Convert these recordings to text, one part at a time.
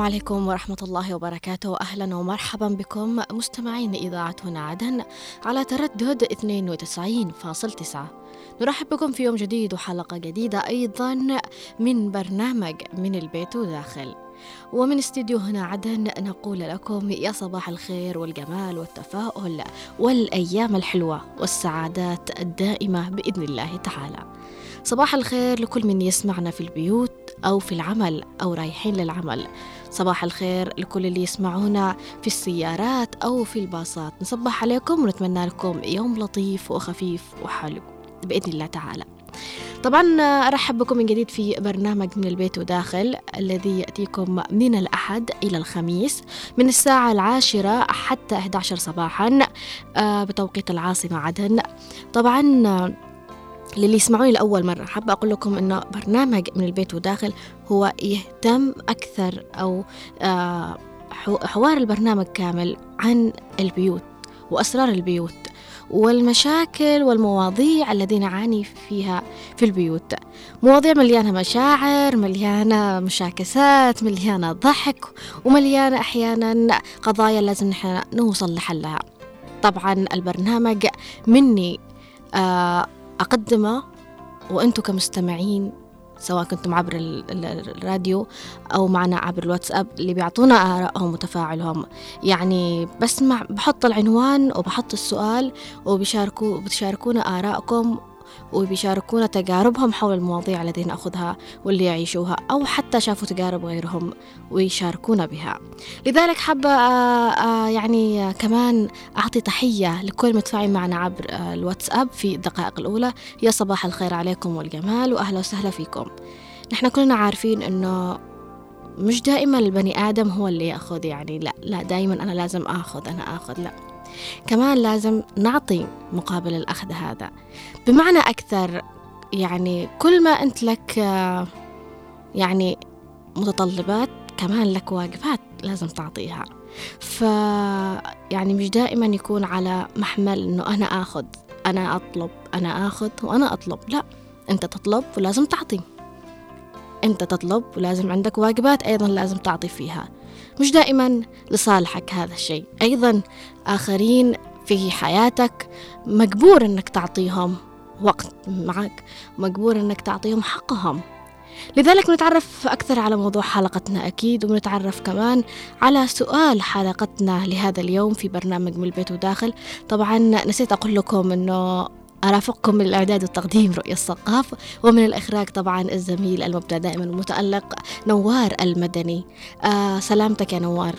السلام عليكم ورحمة الله وبركاته. أهلا ومرحبا بكم مستمعين إذاعة هنا عدن على تردد 92.9 نرحب بكم في يوم جديد وحلقة جديدة أيضا من برنامج من البيت وداخل. ومن استديو هنا عدن نقول لكم يا صباح الخير والجمال والتفاؤل والأيام الحلوة والسعادات الدائمة بإذن الله تعالى. صباح الخير لكل من يسمعنا في البيوت أو في العمل أو رايحين للعمل. صباح الخير لكل اللي يسمعونا في السيارات أو في الباصات. نصبح عليكم ونتمنى لكم يوم لطيف وخفيف وحلو بإذن الله تعالى. طبعا أرحب بكم من جديد في برنامج من البيت وداخل الذي يأتيكم من الأحد إلى الخميس من الساعة العاشرة حتى 11 صباحا آه، بتوقيت العاصمة عدن. طبعا للي يسمعوني لأول مرة حابة أقول لكم إنه برنامج من البيت وداخل هو يهتم أكثر أو آه، حوار البرنامج كامل عن البيوت وأسرار البيوت والمشاكل والمواضيع الذي نعاني فيها في البيوت. مواضيع مليانة مشاعر مليانة مشاكسات مليانة ضحك ومليانة أحيانا قضايا لازم نحن نوصل لحلها. طبعا البرنامج مني آه أقدمه وأنتم كمستمعين سواء كنتم عبر الراديو أو معنا عبر الواتساب اللي بيعطونا آرائهم وتفاعلهم. يعني بسمع بحط العنوان وبحط السؤال وبيشاركوا بتشاركونا آرائكم وبيشاركونا تجاربهم حول المواضيع التي نأخذها واللي يعيشوها أو حتى شافوا تجارب غيرهم ويشاركونا بها. لذلك حابة آه، آه، يعني كمان أعطي تحية لكل متفاعل معنا عبر آه، الواتساب في الدقائق الأولى. يا صباح الخير عليكم والجمال وأهلا وسهلا فيكم. نحن كلنا عارفين أنه مش دائما البني آدم هو اللي يأخذ يعني لا لا دائما أنا لازم آخذ أنا آخذ لا. كمان لازم نعطي مقابل الأخذ هذا. بمعنى أكثر يعني كل ما أنت لك يعني متطلبات كمان لك واجبات لازم تعطيها. ف يعني مش دائما يكون على محمل إنه أنا آخذ أنا أطلب أنا آخذ وأنا أطلب. لا أنت تطلب ولازم تعطي. أنت تطلب ولازم عندك واجبات أيضا لازم تعطي فيها. مش دائما لصالحك هذا الشيء. أيضا آخرين في حياتك مجبور أنك تعطيهم وقت معك مجبور أنك تعطيهم حقهم. لذلك نتعرف أكثر على موضوع حلقتنا أكيد ونتعرف كمان على سؤال حلقتنا لهذا اليوم في برنامج من البيت وداخل. طبعا نسيت أقول لكم أنه أرافقكم الإعداد والتقديم رؤية الثقاف ومن الإخراج طبعا الزميل المبدع دائما المتألق نوار المدني. آه سلامتك يا نوار.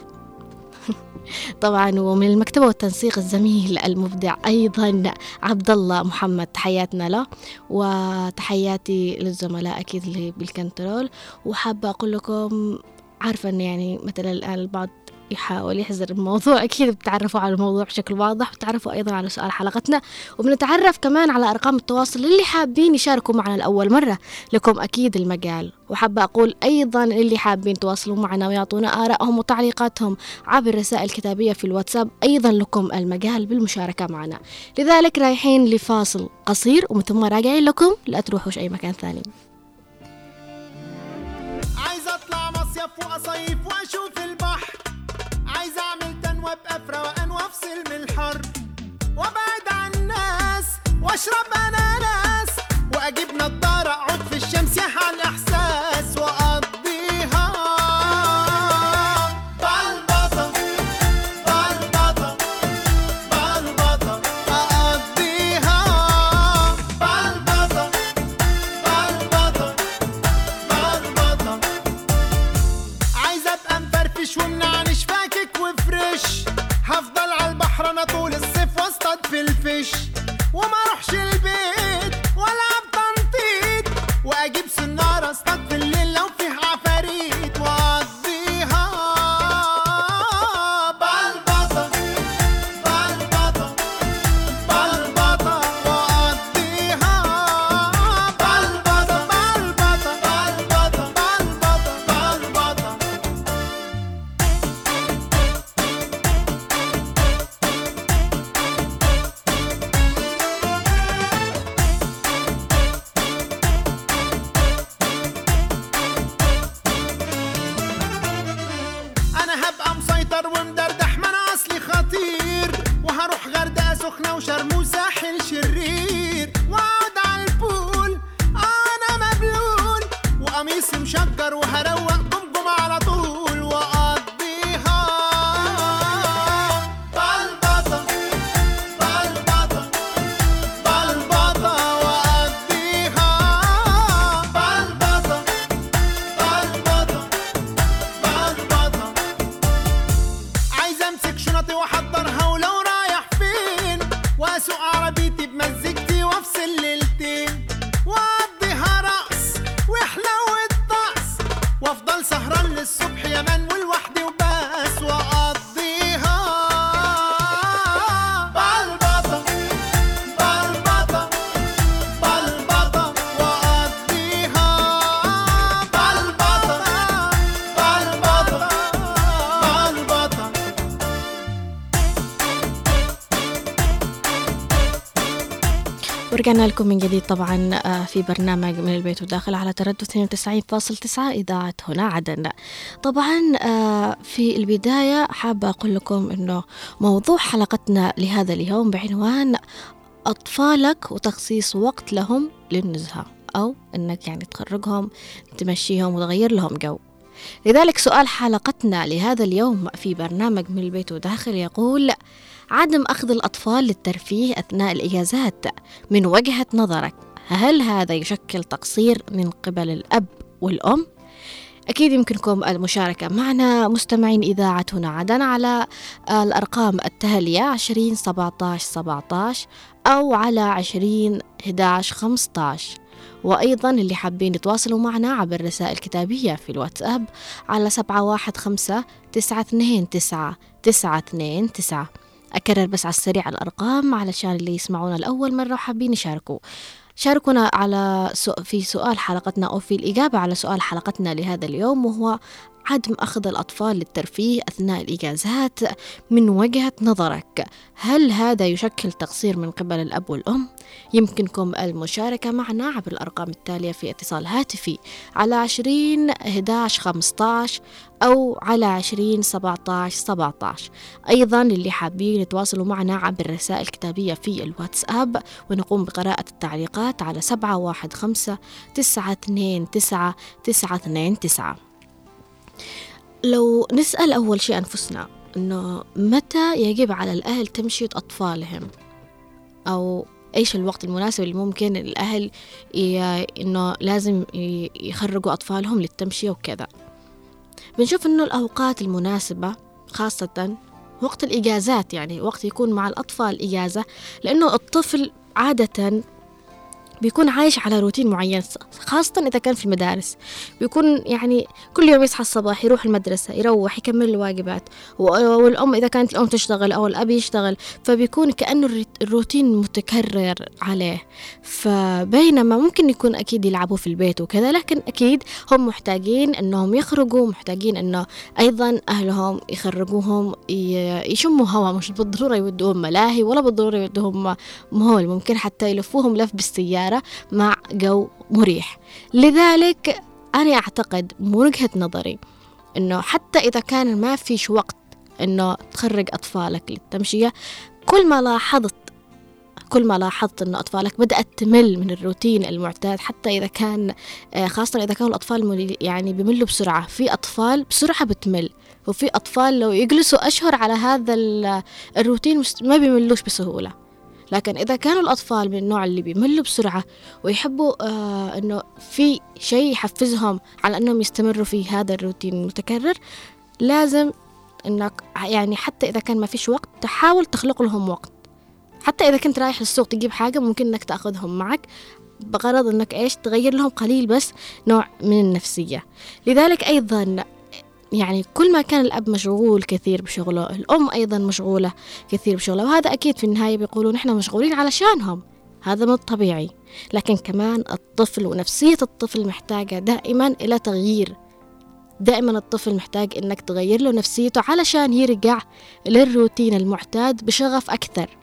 طبعا ومن المكتبة والتنسيق الزميل المبدع أيضا عبد الله محمد. تحياتنا له وتحياتي للزملاء أكيد اللي بالكنترول. وحابة أقول لكم عارفة أن يعني مثلا الآن البعض يحاول يحزر الموضوع. أكيد بتعرفوا على الموضوع بشكل واضح وتعرفوا أيضا على سؤال حلقتنا. وبنتعرف كمان على أرقام التواصل اللي حابين يشاركوا معنا لأول مرة. لكم أكيد المجال. وحابة أقول أيضا اللي حابين تواصلوا معنا ويعطونا آرائهم وتعليقاتهم عبر رسائل كتابية في الواتساب أيضا لكم المجال بالمشاركة معنا. لذلك رايحين لفاصل قصير ومن ثم راجعين لكم لا تروحوش أي مكان ثاني. عايز أطلع مصيف وأصيف وأشوف وافصل من الحر وأبعد عن الناس وأشرب أناناس وأجيب نضاره اقعد في الشمس يحيى الاحساس رجعنا لكم من جديد طبعا آه، في برنامج من البيت وداخل على تردد 92.9 إذاعة هنا عدن. طبعا آه، في البداية حابة أقول لكم أنه موضوع حلقتنا لهذا اليوم بعنوان أطفالك وتخصيص وقت لهم للنزهة أو أنك يعني تخرجهم تمشيهم وتغير لهم جو. لذلك سؤال حلقتنا لهذا اليوم في برنامج من البيت وداخل يقول عدم أخذ الأطفال للترفيه أثناء الإجازات من وجهة نظرك. هل هذا يشكل تقصير من قبل الأب والأم؟ أكيد يمكنكم المشاركة معنا. مستمعين إذاعة هنا عدن على الأرقام التالية عشرين سبعة عشر سبعة أو على عشرين عشر خمسة عشر وأيضا اللي حابين يتواصلوا معنا عبر رسائل كتابية في الواتساب على سبعة واحد خمسة تسعة اثنين تسعة تسعة اثنين تسعة. أكرر بس على السريع الأرقام علشان اللي يسمعونا لأول مرة وحابين يشاركوا. شاركونا على في سؤال حلقتنا أو في الإجابة على سؤال حلقتنا لهذا اليوم وهو عدم أخذ الأطفال للترفيه أثناء الإجازات من وجهة نظرك. هل هذا يشكل تقصير من قبل الأب والأم؟ يمكنكم المشاركة معنا عبر الأرقام التالية في اتصال هاتفي على 20 11 15 أو على 20 17 17 أيضا اللي حابين يتواصلوا معنا عبر الرسائل الكتابية في الواتساب ونقوم بقراءة التعليقات على 715 929 929 لو نسأل أول شيء أنفسنا إنه متى يجب على الأهل تمشية أطفالهم؟ أو إيش الوقت المناسب اللي ممكن الأهل إنه لازم يخرجوا أطفالهم للتمشية وكذا. بنشوف إنه الأوقات المناسبة خاصة وقت الإجازات يعني وقت يكون مع الأطفال إجازة لأنه الطفل عادة بيكون عايش على روتين معين خاصة إذا كان في المدارس. بيكون يعني كل يوم يصحى الصباح يروح المدرسة يروح يكمل الواجبات. والأم إذا كانت الأم تشتغل أو الأب يشتغل فبيكون كأنه الروتين متكرر عليه. فبينما ممكن يكون أكيد يلعبوا في البيت وكذا لكن أكيد هم محتاجين أنهم يخرجوا محتاجين أنه أيضا أهلهم يخرجوهم يشموا هوا مش بالضرورة يودوهم ملاهي ولا بالضرورة يودوهم مول ممكن حتى يلفوهم لف بالسيارة. السيارة مع جو مريح. لذلك أنا أعتقد من وجهة نظري أنه حتى إذا كان ما فيش وقت أنه تخرج أطفالك للتمشية كل ما لاحظت كل ما لاحظت أنه أطفالك بدأت تمل من الروتين المعتاد حتى إذا كان آه، خاصة إذا كانوا الأطفال يعني بملوا بسرعة في أطفال بسرعة بتمل وفي أطفال لو يجلسوا أشهر على هذا الروتين ما بيملوش بسهولة. لكن إذا كانوا الأطفال من النوع اللي بيملوا بسرعة ويحبوا آه إنه في شيء يحفزهم على إنهم يستمروا في هذا الروتين المتكرر لازم إنك يعني حتى إذا كان ما فيش وقت تحاول تخلق لهم وقت. حتى إذا كنت رايح للسوق تجيب حاجة ممكن إنك تأخذهم معك بغرض إنك إيش تغير لهم قليل بس نوع من النفسية. لذلك أيضا يعني كل ما كان الأب مشغول كثير بشغله الأم أيضا مشغولة كثير بشغله وهذا أكيد في النهاية بيقولون إحنا مشغولين علشانهم. هذا من الطبيعي لكن كمان الطفل ونفسية الطفل محتاجة دائما إلى تغيير. دائما الطفل محتاج إنك تغير له نفسيته علشان يرجع للروتين المعتاد بشغف أكثر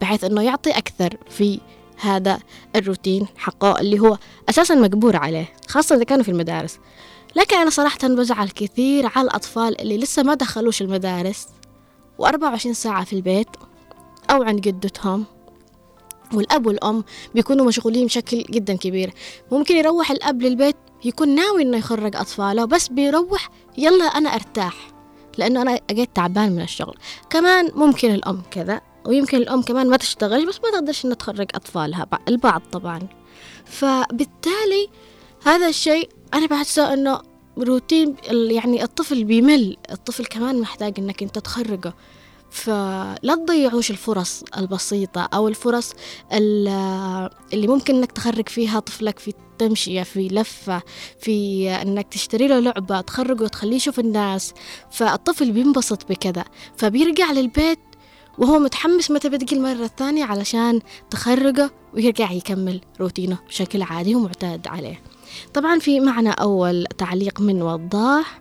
بحيث إنه يعطي أكثر في هذا الروتين حقه اللي هو أساسا مجبور عليه خاصة إذا كانوا في المدارس. لكن أنا صراحة بزعل كثير على الأطفال اللي لسه ما دخلوش المدارس وأربعة وعشرين ساعة في البيت أو عند جدتهم. والأب والأم بيكونوا مشغولين بشكل جدا كبير. ممكن يروح الأب للبيت يكون ناوي إنه يخرج أطفاله بس بيروح يلا أنا أرتاح لأنه أنا أجيت تعبان من الشغل. كمان ممكن الأم كذا ويمكن الأم كمان ما تشتغل بس ما تقدرش إنها تخرج أطفالها البعض طبعا. فبالتالي هذا الشيء أنا بحسه إنه روتين يعني الطفل بيمل الطفل كمان محتاج إنك أنت تخرجه. فلا تضيعوش الفرص البسيطة أو الفرص اللي ممكن إنك تخرج فيها طفلك في تمشية في لفة في إنك تشتري له لعبة تخرجه وتخليه يشوف الناس. فالطفل بينبسط بكذا فبيرجع للبيت وهو متحمس متى بتجي المرة الثانية علشان تخرجه ويرجع يكمل روتينه بشكل عادي ومعتاد عليه. طبعا في معنا أول تعليق من وضاح.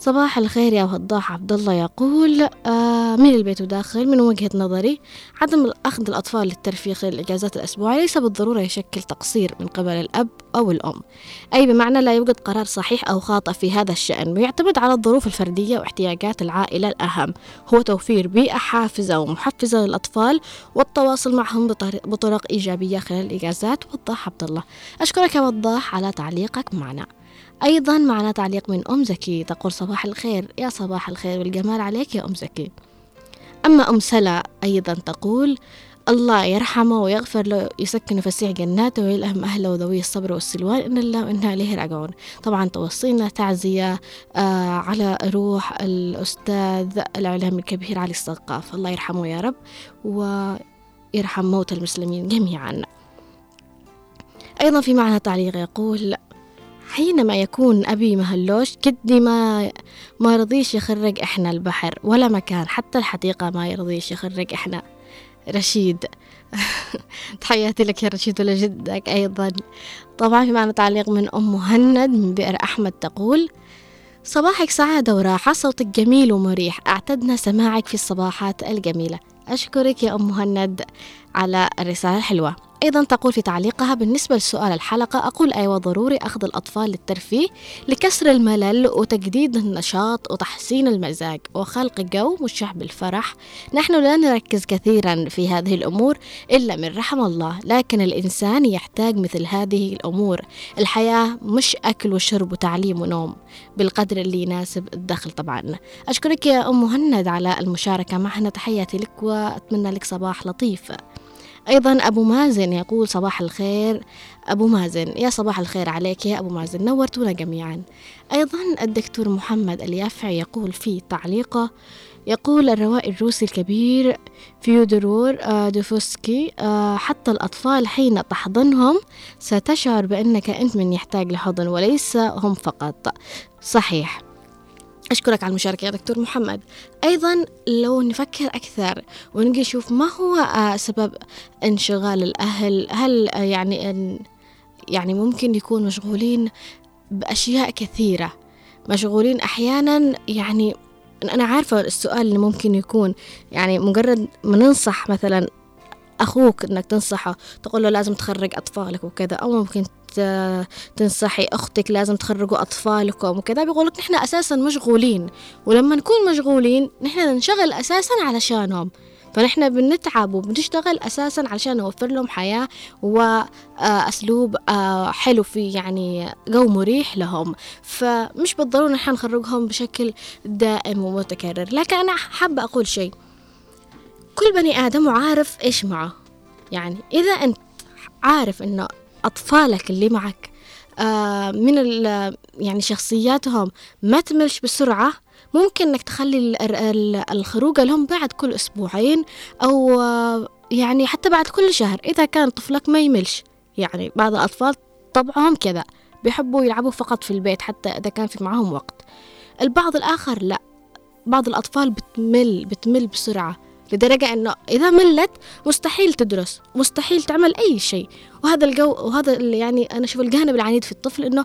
صباح الخير يا وضاح عبد الله يقول آه، من البيت وداخل من وجهة نظري عدم أخذ الأطفال للترفيه خلال الإجازات الأسبوعية ليس بالضرورة يشكل تقصير من قبل الأب أو الأم. أي بمعنى لا يوجد قرار صحيح أو خاطئ في هذا الشأن ويعتمد على الظروف الفردية واحتياجات العائلة الأهم. هو توفير بيئة حافزة ومحفزة للأطفال والتواصل معهم بطرق إيجابية خلال الإجازات. وضاح عبد الله. أشكرك يا وضاح على تعليقك معنا. أيضا معنا تعليق من أم زكي تقول صباح الخير. يا صباح الخير والجمال عليك يا أم زكي. أما أم سلا أيضا تقول الله يرحمه ويغفر له يسكن فسيح جناته ويلهم أهله وذوي الصبر والسلوان إن الله وإنا إليه راجعون. طبعا توصينا تعزية آه على روح الأستاذ الإعلامي الكبير علي السقاف. الله يرحمه يا رب ويرحم موتى المسلمين جميعا. أيضا في معنى تعليق يقول حينما يكون أبي مهلوش جدي ما ما رضيش يخرج إحنا البحر ولا مكان حتى الحديقة ما يرضيش يخرج إحنا. رشيد. تحياتي لك يا رشيد ولجدك أيضا. طبعا في معنى تعليق من أم مهند من بئر أحمد تقول صباحك سعادة وراحة صوتك جميل ومريح أعتدنا سماعك في الصباحات الجميلة. أشكرك يا أم مهند. على الرسالة الحلوة. أيضا تقول في تعليقها بالنسبة لسؤال الحلقة أقول أيوة ضروري أخذ الأطفال للترفيه لكسر الملل وتجديد النشاط وتحسين المزاج وخلق جو مشع بالفرح. نحن لا نركز كثيرا في هذه الأمور إلا من رحم الله لكن الإنسان يحتاج مثل هذه الأمور. الحياة مش أكل وشرب وتعليم ونوم بالقدر اللي يناسب الدخل طبعا. أشكرك يا أم مهند على المشاركة معنا تحياتي لك وأتمنى لك صباح لطيف. أيضا أبو مازن يقول صباح الخير. أبو مازن يا صباح الخير عليك يا أبو مازن نورتونا جميعا. أيضا الدكتور محمد اليافعي يقول في تعليقه يقول الروائي الروسي الكبير فيودورور آه، دوفسكي آه، حتى الأطفال حين تحضنهم ستشعر بأنك أنت من يحتاج لحضن وليس هم فقط. صحيح. أشكرك على المشاركة يا دكتور محمد. أيضا لو نفكر أكثر ونجي نشوف ما هو آه، سبب انشغال الأهل هل آه، يعني أن يعني ممكن يكون مشغولين بأشياء كثيرة مشغولين أحيانا يعني أنا عارفة السؤال اللي ممكن يكون يعني مجرد ما ننصح مثلا أخوك إنك تنصحه تقول له لازم تخرج أطفالك وكذا أو ممكن تنصحي أختك لازم تخرجوا أطفالكم وكذا. بيقولك نحن أساسا مشغولين ولما نكون مشغولين نحن ننشغل أساسا علشانهم فنحن بنتعب وبنشتغل أساسا علشان نوفر لهم حياة وأسلوب حلو في يعني جو مريح لهم. فمش بالضرورة نحن نخرجهم بشكل دائم ومتكرر. لكن أنا حابة أقول شيء. كل بني آدم وعارف إيش معه. يعني إذا أنت عارف إنه أطفالك اللي معك آه، من يعني شخصياتهم ما تملش بسرعة. ممكن إنك تخلي ال- ال- الخروجة لهم بعد كل أسبوعين أو آه، يعني حتى بعد كل شهر إذا كان طفلك ما يملش. يعني بعض الأطفال طبعهم كذا بيحبوا يلعبوا فقط في البيت حتى إذا كان في معهم وقت. البعض الآخر لا بعض الأطفال بتمل بتمل بسرعة. لدرجة إنه إذا ملت مستحيل تدرس مستحيل تعمل أي شيء. وهذا الجو وهذا اللي يعني أنا أشوف الجانب العنيد في الطفل إنه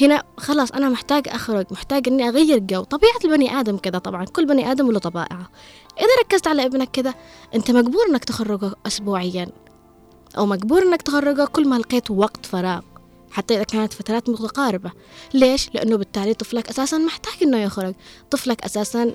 هنا خلاص أنا محتاج أخرج محتاج إني أغير جو. طبيعة البني آدم كذا طبعا كل بني آدم له طبائعه. إذا ركزت على ابنك كذا أنت مجبور إنك تخرجه أسبوعيا أو مجبور إنك تخرجه كل ما لقيت وقت فراغ. حتى إذا كانت فترات متقاربة. ليش؟ لأنه بالتالي طفلك أساسا محتاج إنه يخرج. طفلك أساسا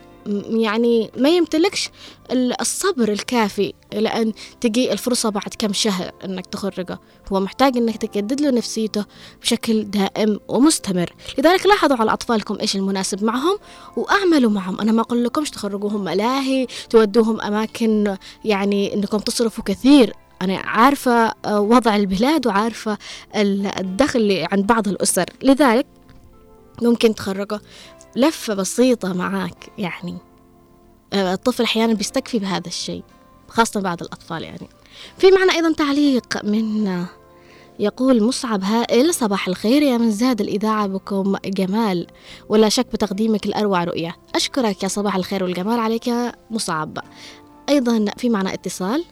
يعني ما يمتلكش ال- الصبر الكافي لأن تجي الفرصة بعد كم شهر إنك تخرجه. هو محتاج إنك تجدد له نفسيته بشكل دائم ومستمر. لذلك لاحظوا على أطفالكم إيش المناسب معهم وأعملوا معهم. أنا ما أقول لكمش تخرجوهم ملاهي تودوهم أماكن يعني إنكم تصرفوا كثير. أنا عارفة آه، وضع البلاد وعارفة ال- الدخل اللي عند بعض الأسر. لذلك ممكن تخرجه. لفة بسيطة معاك يعني. آه، الطفل أحيانا بيستكفي بهذا الشيء خاصة بعض الأطفال يعني. في معنا أيضا تعليق من آه، يقول مصعب هائل صباح الخير يا من زاد الإذاعة بكم جمال. ولا شك بتقديمك الأروع رؤية. أشكرك يا صباح الخير والجمال عليك يا مصعب. أيضا في معنا اتصال.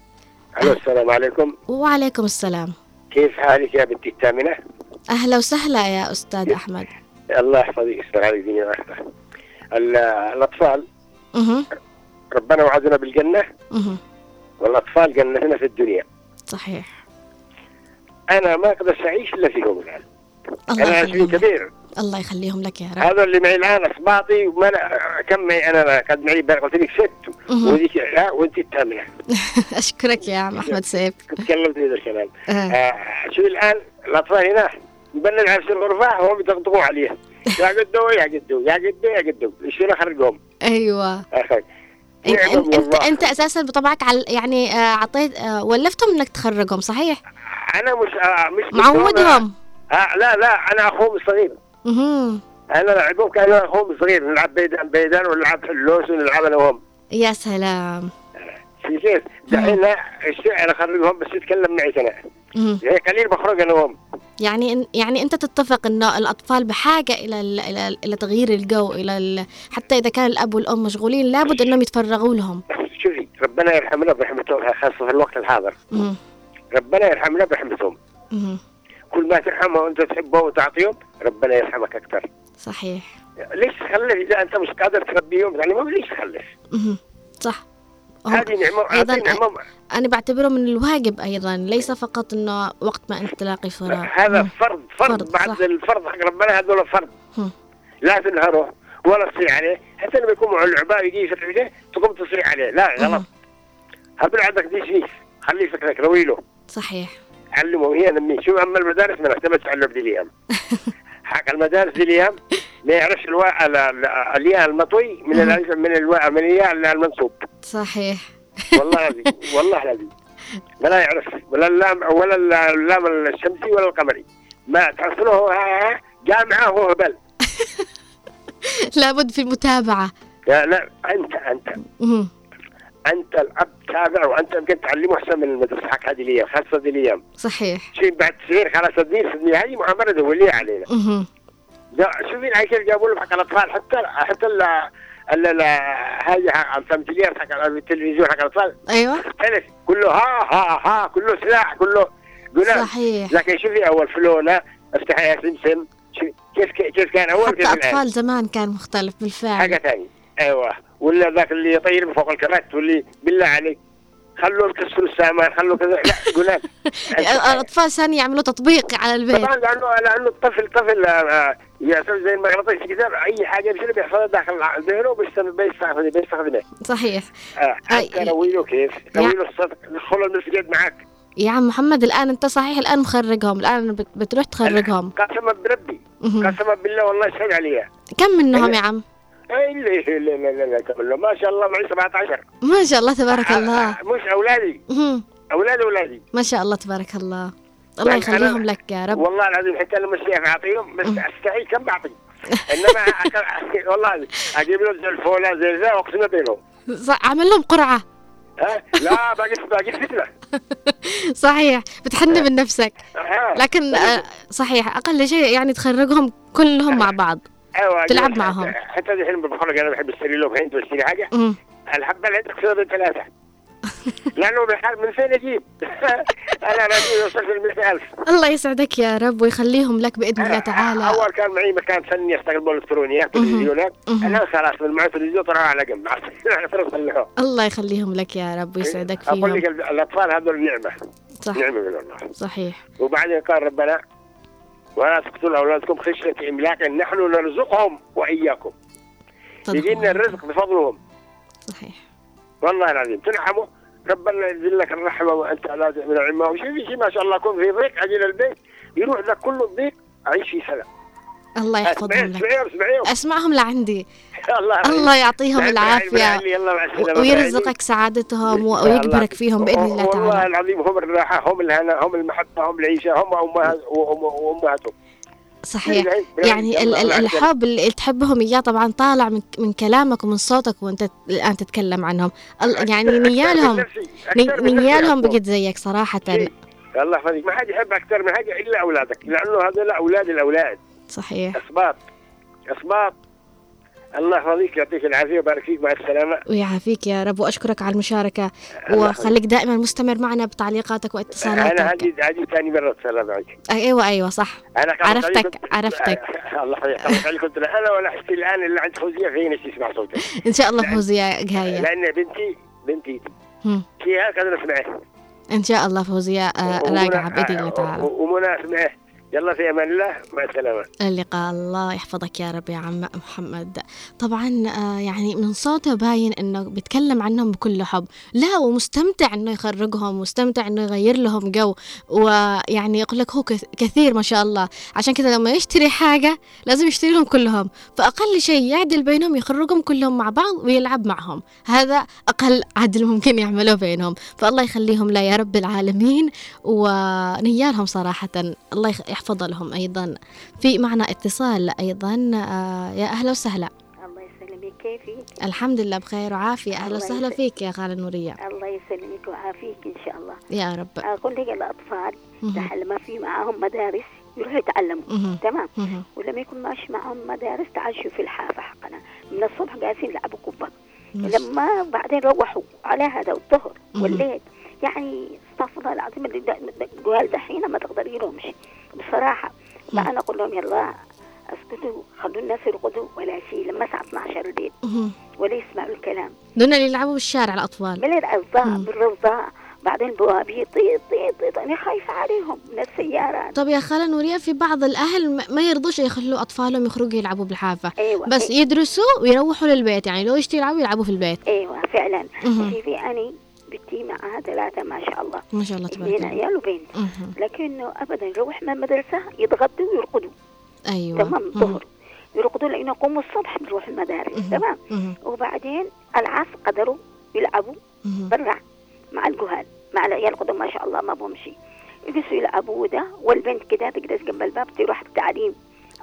ألو السلام عليكم. وعليكم السلام. كيف حالك يا بنتي الثامنة؟ أهلا وسهلا يا أستاذ أحمد. الله يحفظك يستر عليك الدنيا والآخرة ال- الأطفال. أها ربنا وعدنا بالجنة. مهم. والأطفال جنتنا في الدنيا. صحيح. أنا ما أقدر أعيش إلا فيهم الآن الله أنا عشرين يخليهم. لك. كبير. الله يخليهم لك يا رب. هذا اللي معي الآن أصباطي وما كم معي؟ أنا قد معي قلت لك ست. لا وأنت الثامنة. أشكرك يا عم أحمد سيف. تكلمت هذا الكلام. آه. آه شوف الآن الأطفال هنا مبلل عرش الغرفة وهم يطقطقون عليه. يا قدو يا قدو يا قدو يا قدو. شو خرجهم أيوه. انت انت, أنت, أساسا بطبعك على يعني آه، عطيت آه، ولفتهم إنك تخرجهم صحيح؟ أنا مش آه مش معودهم. آه لا لا أنا أخوهم الصغير. مهم. أنا لعبهم كان اخوهم الصغير. نلعب بيدان بيدان ونلعب حلوس ونلعب أنا وهم. يا سلام. كيف دحين أنا اخرجهم بس يتكلم معي أنا. يعني قليل بخرج أنا وهم. يعني يعني أنت تتفق إنه الأطفال بحاجة إلى ال- إلى إلى تغيير الجو إلى ال- حتى إذا كان الأب والأم مشغولين لابد إنهم يتفرغوا لهم. شوفي ربنا يرحمنا برحمته خاصة في الوقت الحاضر. مهم. ربنا يرحمنا برحمتهم. كل ما ترحمه وأنت تحبه وتعطيهم ربنا يرحمك أكثر. صحيح. ليش تخلف؟ إذا أنت مش قادر تربيهم يعني ما ليش تخلف. صح. هذه نعمه أيضاً أنا بعتبره من الواجب أيضا ليس فقط إنه وقت ما أنت تلاقي فراغ هذا مم. فرض فرض فرض، بعد صح. الفرض حق ربنا هذول فرض. مم. لا تنهره ولا تصيح عليه. حتى لما يكون مع العباء يجي يفتح عليه تقوم تصيح عليه. لا غلط. هبل عندك دي شيء خليه فكرك رويله صحيح. علمه هي نميه شو أما المدارس ما اللعب دي الأيام. حق المدارس الأيام ما يعرفش الواء ال- ال- الياء المطوي من من الواء من الياء المنصوب. صحيح. والله العظيم والله العظيم. ولا يعرف ولا اللام ولا اللام الشمسي ولا القمري. ما تحصله جامعة هو هبل. لابد في المتابعة. لا لا أنت أنت. أنت الأب تابع وأنت يمكن تعلمه أحسن من المدرسة حق هذه الأيام خاصة هذه الأيام. صحيح. شيء بعد تصير خلاص صدقني صدقني هذه مؤامره دولية علينا. جا- شوفي اللي جابوا له حق الأطفال حتى حتى ال ال ال حق التمثيليات حق التلفزيون حق الأطفال. أيوه. اختلف كله ها ها ها كله سلاح كله قلال صحيح. لكن شوفي أول فلوله افتحي يا سمسم. كيف كيف كان أول حتى كيف الآن؟ أطفال زمان كان مختلف حاجة بالفعل ثانية. أيوه. ولا ذاك اللي يطير من فوق الكرات واللي بالله عليك. خلوه يكسروا السامان خلوه كذا. لا قلال الأطفال ثاني يعملوا تطبيق على البيت. طبعا لأنه لأنه الطفل طفل آه، آه، يسوي زي المغناطيس كذا أي حاجة بيصير بيحصلها داخل ذهنه بيستخدم- بيستخدمه. بيستخدمه صحيح. آه، أي- حتى رويله كيف؟ رويله الصدق دخل المسجد معك يا عم محمد الآن أنت صحيح الآن مخرجهم الآن بت- بتروح تخرجهم. قسما بربي. قسما بالله والله يشهد عليها كم منهم يا عم؟ اي لا لا لا لا. ما شاء الله معي 17 ما شاء الله تبارك آه، الله. آه، مش أولادي. أولاد أولادي ما شاء الله تبارك الله. الله يعني يخليهم لك يا رب. والله العظيم حتى لما الشيخ أعطيهم بس أستحي كم بعطي؟ إنما والله أجيب له زي الفوله زي ذا وأقسم بينهم. عمل لهم قرعة. ها؟ لا باقي باقي فتنة. صحيح. بتحن من نفسك. لكن آه، صحيح. أقل شيء يعني تخرجهم كلهم مع بعض. أيوه تلعب حتى- معهم. حتى الحين بخرج أنا بحب أشتري له بنت بشتري حاجة. الحبه اللي عندك تصير ثلاثة. لأنه بحال من فين أجيب؟ أنا راجل وصلت ل 100000 الله يسعدك يا رب ويخليهم لك بإذن الله تعالى. أول كان معي مكان فني أشتغل بالالكترونيات تلفزيونات. الان خلاص من معي تلفزيون طلعوا على جنب. له. الله يخليهم لك يا رب ويسعدك أقول فيهم. لك الأطفال هذول نعمة. صح. نعمة من الله. صحيح. وبعدين قال ربنا ولا تقتلوا اولادكم خشيه املاق نحن نرزقهم واياكم. صدق يجينا. الرزق بفضلهم. صحيح. والله العظيم. تنعموا ربنا ينزل لك الرحمة وأنت على من العمه وشوفي ما شاء الله يكون في ضيق أجي البيت يروح لك كل الضيق اعيش في سلام. الله يحفظهم لك. اسمعهم لعندي. الله الله يعطيهم العافية. ويرزقك سعادتهم و- ويجبرك فيهم بإذن الله والله تعالى. العظيم هم الراحه هم الهنا هم المحبة هم العيشة هم امهات وأم- وأمهاتهم. صحيح. يعني. الحب اللي تحبهم إياه طبعا طالع من, من كلامك ومن صوتك وأنت الآن تتكلم عنهم. يعني نيالهم نيالهم. بقت زيك صراحة. شيء. الله يحفظك ما حد يحب أكثر من حاجة إلا أولادك لأنه هذول أولاد الأولاد. صحيح. اسباط اسباط الله يحفظك يعطيك العافية ويبارك فيك مع السلامة. ويعافيك يا رب وأشكرك على المشاركة. الله وخليك دائما مستمر معنا بتعليقاتك أنا واتصالاتك هذه هذه ثاني مرة أتصل معك. أيوة أيوة صح. أنا كنت عرفتك- عليك- عرفتك. الله يحفظك عليك كنت أنا ولا حتى الآن اللي عند فوزيه فين تسمع صوتك. إن شاء الله فوزية جاية. لأن بنتي بنتي. فيها قدر اسمعه إن شاء الله فوزية آه، راجعة بإذن الله تعالى. ومنى اسمعه يلا في أمان الله مع السلامة. اللقاء الله يحفظك يا رب يا عم محمد. طبعا آه، يعني من صوته باين إنه بيتكلم عنهم بكل حب. لا ومستمتع إنه يخرجهم مستمتع إنه يغير لهم جو. ويعني يقول لك هو كث- كثير ما شاء الله. عشان كذا لما يشتري حاجة لازم يشتري لهم كلهم. فأقل شيء يعدل بينهم يخرجهم كلهم مع بعض ويلعب معهم. هذا أقل عدل ممكن يعملوه بينهم. فالله يخليهم لا يا رب العالمين. ونيالهم صراحة الله يخ- يحفظ لهم أيضا. في معنا اتصال أيضا آه، يا أهلا وسهلا. الله يسلمك كيفك الحمد لله بخير وعافية. أهلا وسهلا. فيك يا خالة نورية. الله يسلمك ويعافيك إن شاء الله. يا رب. أقول لك الأطفال مهم. دحين ما في معاهم مدارس يروحوا يتعلموا. تمام. ولما يكون ماشي معاهم مدارس تعال في الحافة حقنا. من الصبح قاعدين يلعبوا مش- لما بعدين روحوا على هذا الظهر. والليل يعني استغفر الله العظيم اللي قال دحين ما تقدري لهمش بصراحة. ما. أنا أقول لهم يلا أسكتوا خلوا الناس يرقدوا ولا شيء. لما الساعة 12 الليل. ولا يسمعوا الكلام. دون اللي يلعبوا بالشارع الأطفال. من مم. بالرضاء بعدين بوابي طيط طيط طيط. أنا خايفة عليهم من السيارات طب يا خالة نورية في بعض الأهل ما- يرضوش يخلوا أطفالهم يخرجوا يلعبوا بالحافة. أيوة. بس أي- يدرسوا ويروحوا للبيت. يعني لو يشتوا يلعبوا يلعبوا في البيت. أيوة فعلا. شوفي أنا بنتي معها ثلاثة ما شاء الله ما شاء الله تبارك الله عيال وبنت. لكنه أبدا يروح من المدرسة يتغدوا ويرقدوا أيوة تمام. الظهر يرقدوا لأنه يقوموا الصبح بيروحوا المدارس. تمام. وبعدين العصر قدروا يلعبوا. برا مع الجهال مع العيال قدام ما شاء الله ما بهم شيء يجلسوا يلعبوا ده والبنت كده تجلس جنب الباب تروح التعليم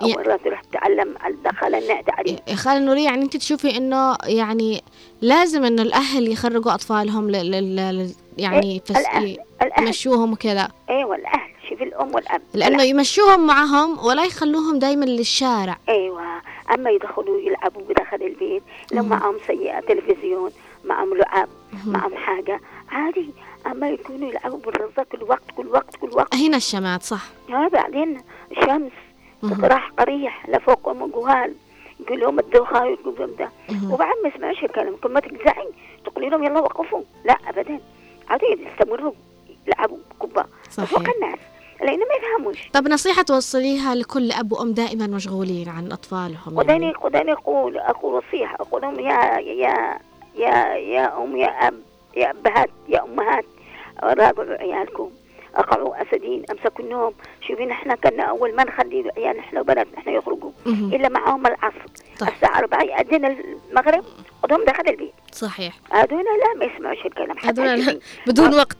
أو يا- مرات تروح تتعلم دخل النع تعليم. يا خالة نورية يعني أنت تشوفي إنه يعني لازم إنه الأهل يخرجوا أطفالهم لل لل- لل يعني إيه، فس... الأهل الأهل. يمشوهم وكذا. أيوه الاهل شوف الأم والأب. لأنه يمشوهم معهم ولا يخلوهم دايما للشارع. أيوه. أما يدخلوا يلعبوا بداخل البيت لو. معهم سيئة تلفزيون معهم لعب. معهم حاجة عادي. أما يكونوا يلعبوا بالرزق كل وقت كل وقت كل وقت. هنا الشمات صح. ها بعدين شمس راح قريح لفوقهم جهال يقول لهم الدوخة يقول لهم ده. وبعد ما يسمعوش الكلام كل ما تجزعي تقولي لهم يلا وقفوا. لا ابدا. عادي يستمروا يلعبوا كبة فوق الناس. لأنه ما يفهموش. طب نصيحة توصليها لكل أب وأم دائما مشغولين عن أطفالهم. وداني يعني. وداني أقول أقول وصيحة أقول لهم يا يا يا يا أم يا أب يا أبهات يا أمهات. راقعوا عيالكم. اقعوا أسدين أمسكوا النوم. شوفي نحن كنا أول ما نخلي عيال نحن وبنات نحن يخرجوا. إلا معهم العصر. طيب. الساعة 4 يأذن المغرب خذهم داخل البيت. صحيح. هذول لا ما يسمعوش الكلام هذول بدون وقت.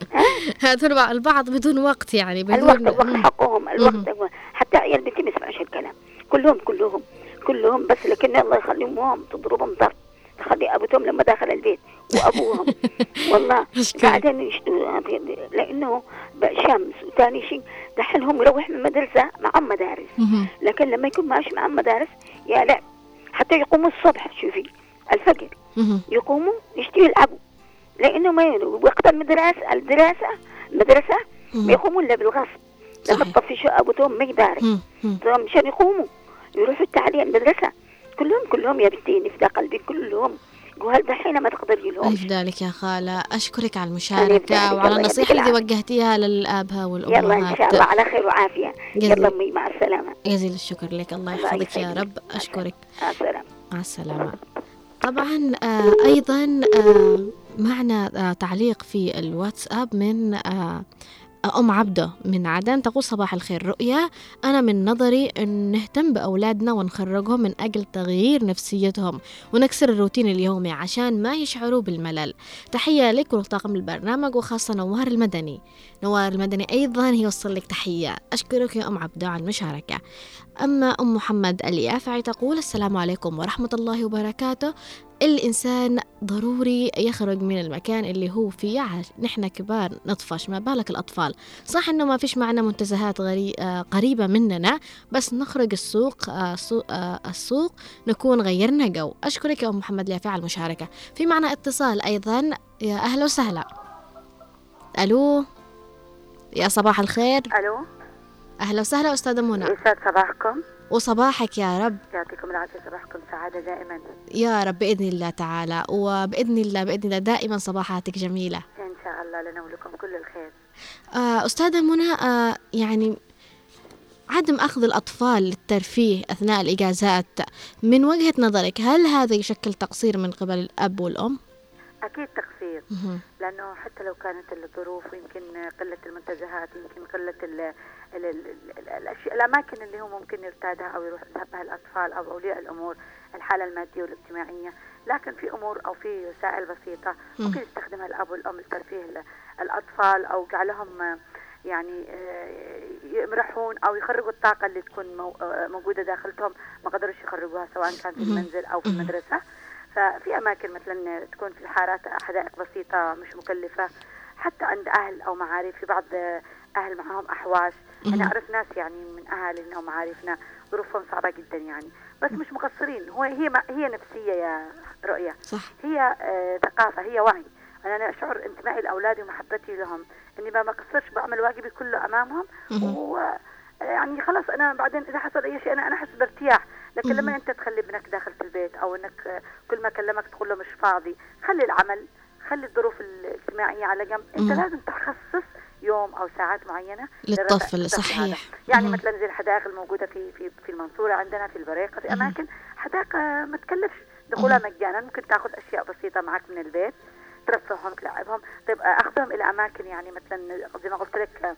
هذول بع- البعض بدون وقت يعني بدون الوقت الوقت. حقهم الوقت حتى عيال بنتي ما يسمعوش الكلام. كلهم كلهم كلهم بس لكن الله يخليهم هم تضربهم ضرب. تخلي ابوهم لما داخل البيت وأبوهم والله. بعدين يشتوا لأنه شمس وثاني شيء دحين هم يروح من المدرسة معهم مدارس. لكن لما يكون ماشي معهم مدارس يا لا حتى يقوموا الصبح شوفي الفجر. يقوموا يشتوا يلعبوا لأنه ما وقت المدرسة الدراسه المدرسة ما. يقوموا الا بالغصب لما. تطفشوا أبوتهم ما يداري. مشان يقوموا يروحوا التعليم المدرسة كلهم كلهم يا بنتي نفدى قلبي كلهم. وهل دحين ما تقدري لهم يفدالك يا خالة. أشكرك على المشاركة وعلى النصيحة اللي وجهتيها للآبها يلا إن والأمهات شاء الله على خير وعافية. جزيل. يلا أمي مع السلامة. جزيل الشكر لك. الله يحفظك يا. رب. أشكرك. مع السلامة. مع السلامة. طبعا آه أيضا آه معنا آه تعليق في الواتساب من آه أم عبدة من عدن تقول صباح الخير. رؤيا أنا من نظري أن نهتم بأولادنا ونخرجهم من أجل تغيير نفسيتهم ونكسر الروتين اليومي عشان ما يشعروا بالملل. تحية لك ولطاقم البرنامج وخاصة نوار المدني. نوار المدني أيضا يوصل لك تحية. أشكرك يا أم عبدة على المشاركة. أما أم محمد اليافعي تقول السلام عليكم ورحمة الله وبركاته. الإنسان ضروري يخرج من المكان اللي هو فيه نحن كبار نطفش ما بالك الأطفال؟ صح إنه ما فيش معنا منتزهات غري... آه، قريبة مننا بس نخرج السوق آه، آه، السوق نكون غيرنا جو. أشكرك يا أم محمد اليافع على المشاركة. في معنا اتصال أيضا. يا أهلا وسهلا. ألو؟ يا صباح الخير. ألو؟ أهلا وسهلا أستاذة منى. يسعد صباحكم. وصباحك يا رب. يعطيكم العافية صباحكم سعادة دائما. يا رب بإذن الله تعالى. وبإذن الله بإذن الله دائما صباحاتك جميلة. إن شاء الله لنا ولكم كل الخير. آه، أستاذة منى آه، يعني عدم أخذ الأطفال للترفيه أثناء الإجازات من وجهة نظرك هل هذا يشكل تقصير من قبل الأب والأم؟ أكيد تقصير. لأنه حتى لو كانت الظروف ويمكن قلة المنتزهات يمكن قلة ال ال ال ال الأشياء الأماكن اللي هو ممكن يرتادها أو يروح يذهبها الأطفال أو أولياء الأمور الحالة المادية والاجتماعية. لكن في أمور أو في وسائل بسيطة ممكن يستخدمها الأب والأم لترفيه ال- الأطفال أو جعلهم يعني آه، يمرحون أو يخرجوا الطاقة اللي تكون آه، موجودة داخلهم ما قدروش يخرجوها سواء كان في المنزل أو في المدرسة. ففي أماكن مثلا تكون في الحارات حدائق بسيطة مش مكلفة. حتى عند أهل أو معارف في بعض أهل معاهم احواش أنا أعرف ناس يعني من اهالينا أو معارفنا ظروفهم صعبة جدا يعني. بس مش مقصرين. هو هي ما هي نفسية يا رؤيه صح. هي آه، ثقافة هي وعي. أنا أنا أشعر انتمائي لأولادي ومحبتي لهم. إني ما بقصرش بعمل واجبي كله أمامهم. و يعني خلاص أنا بعدين إذا حصل أي شيء أنا أنا احس بارتياح لكن لما أنت تخلي ابنك داخل في البيت أو إنك آه، كل ما كلمك تقول له مش فاضي خلي العمل خلي الظروف الاجتماعية على جنب. أنت. لازم تخصص يوم أو ساعات معينة للطفل، صحيح. يعني. مثلا زي الحدائق الموجودة في في في المنصورة عندنا في البريقة في أماكن حدائق آه، ما تكلفش. دخولها مجانا. ممكن تاخذ أشياء بسيطة معك من البيت ترفههم تلعبهم. طيب آه، أخذهم إلى أماكن يعني مثلا زي ما قلت لك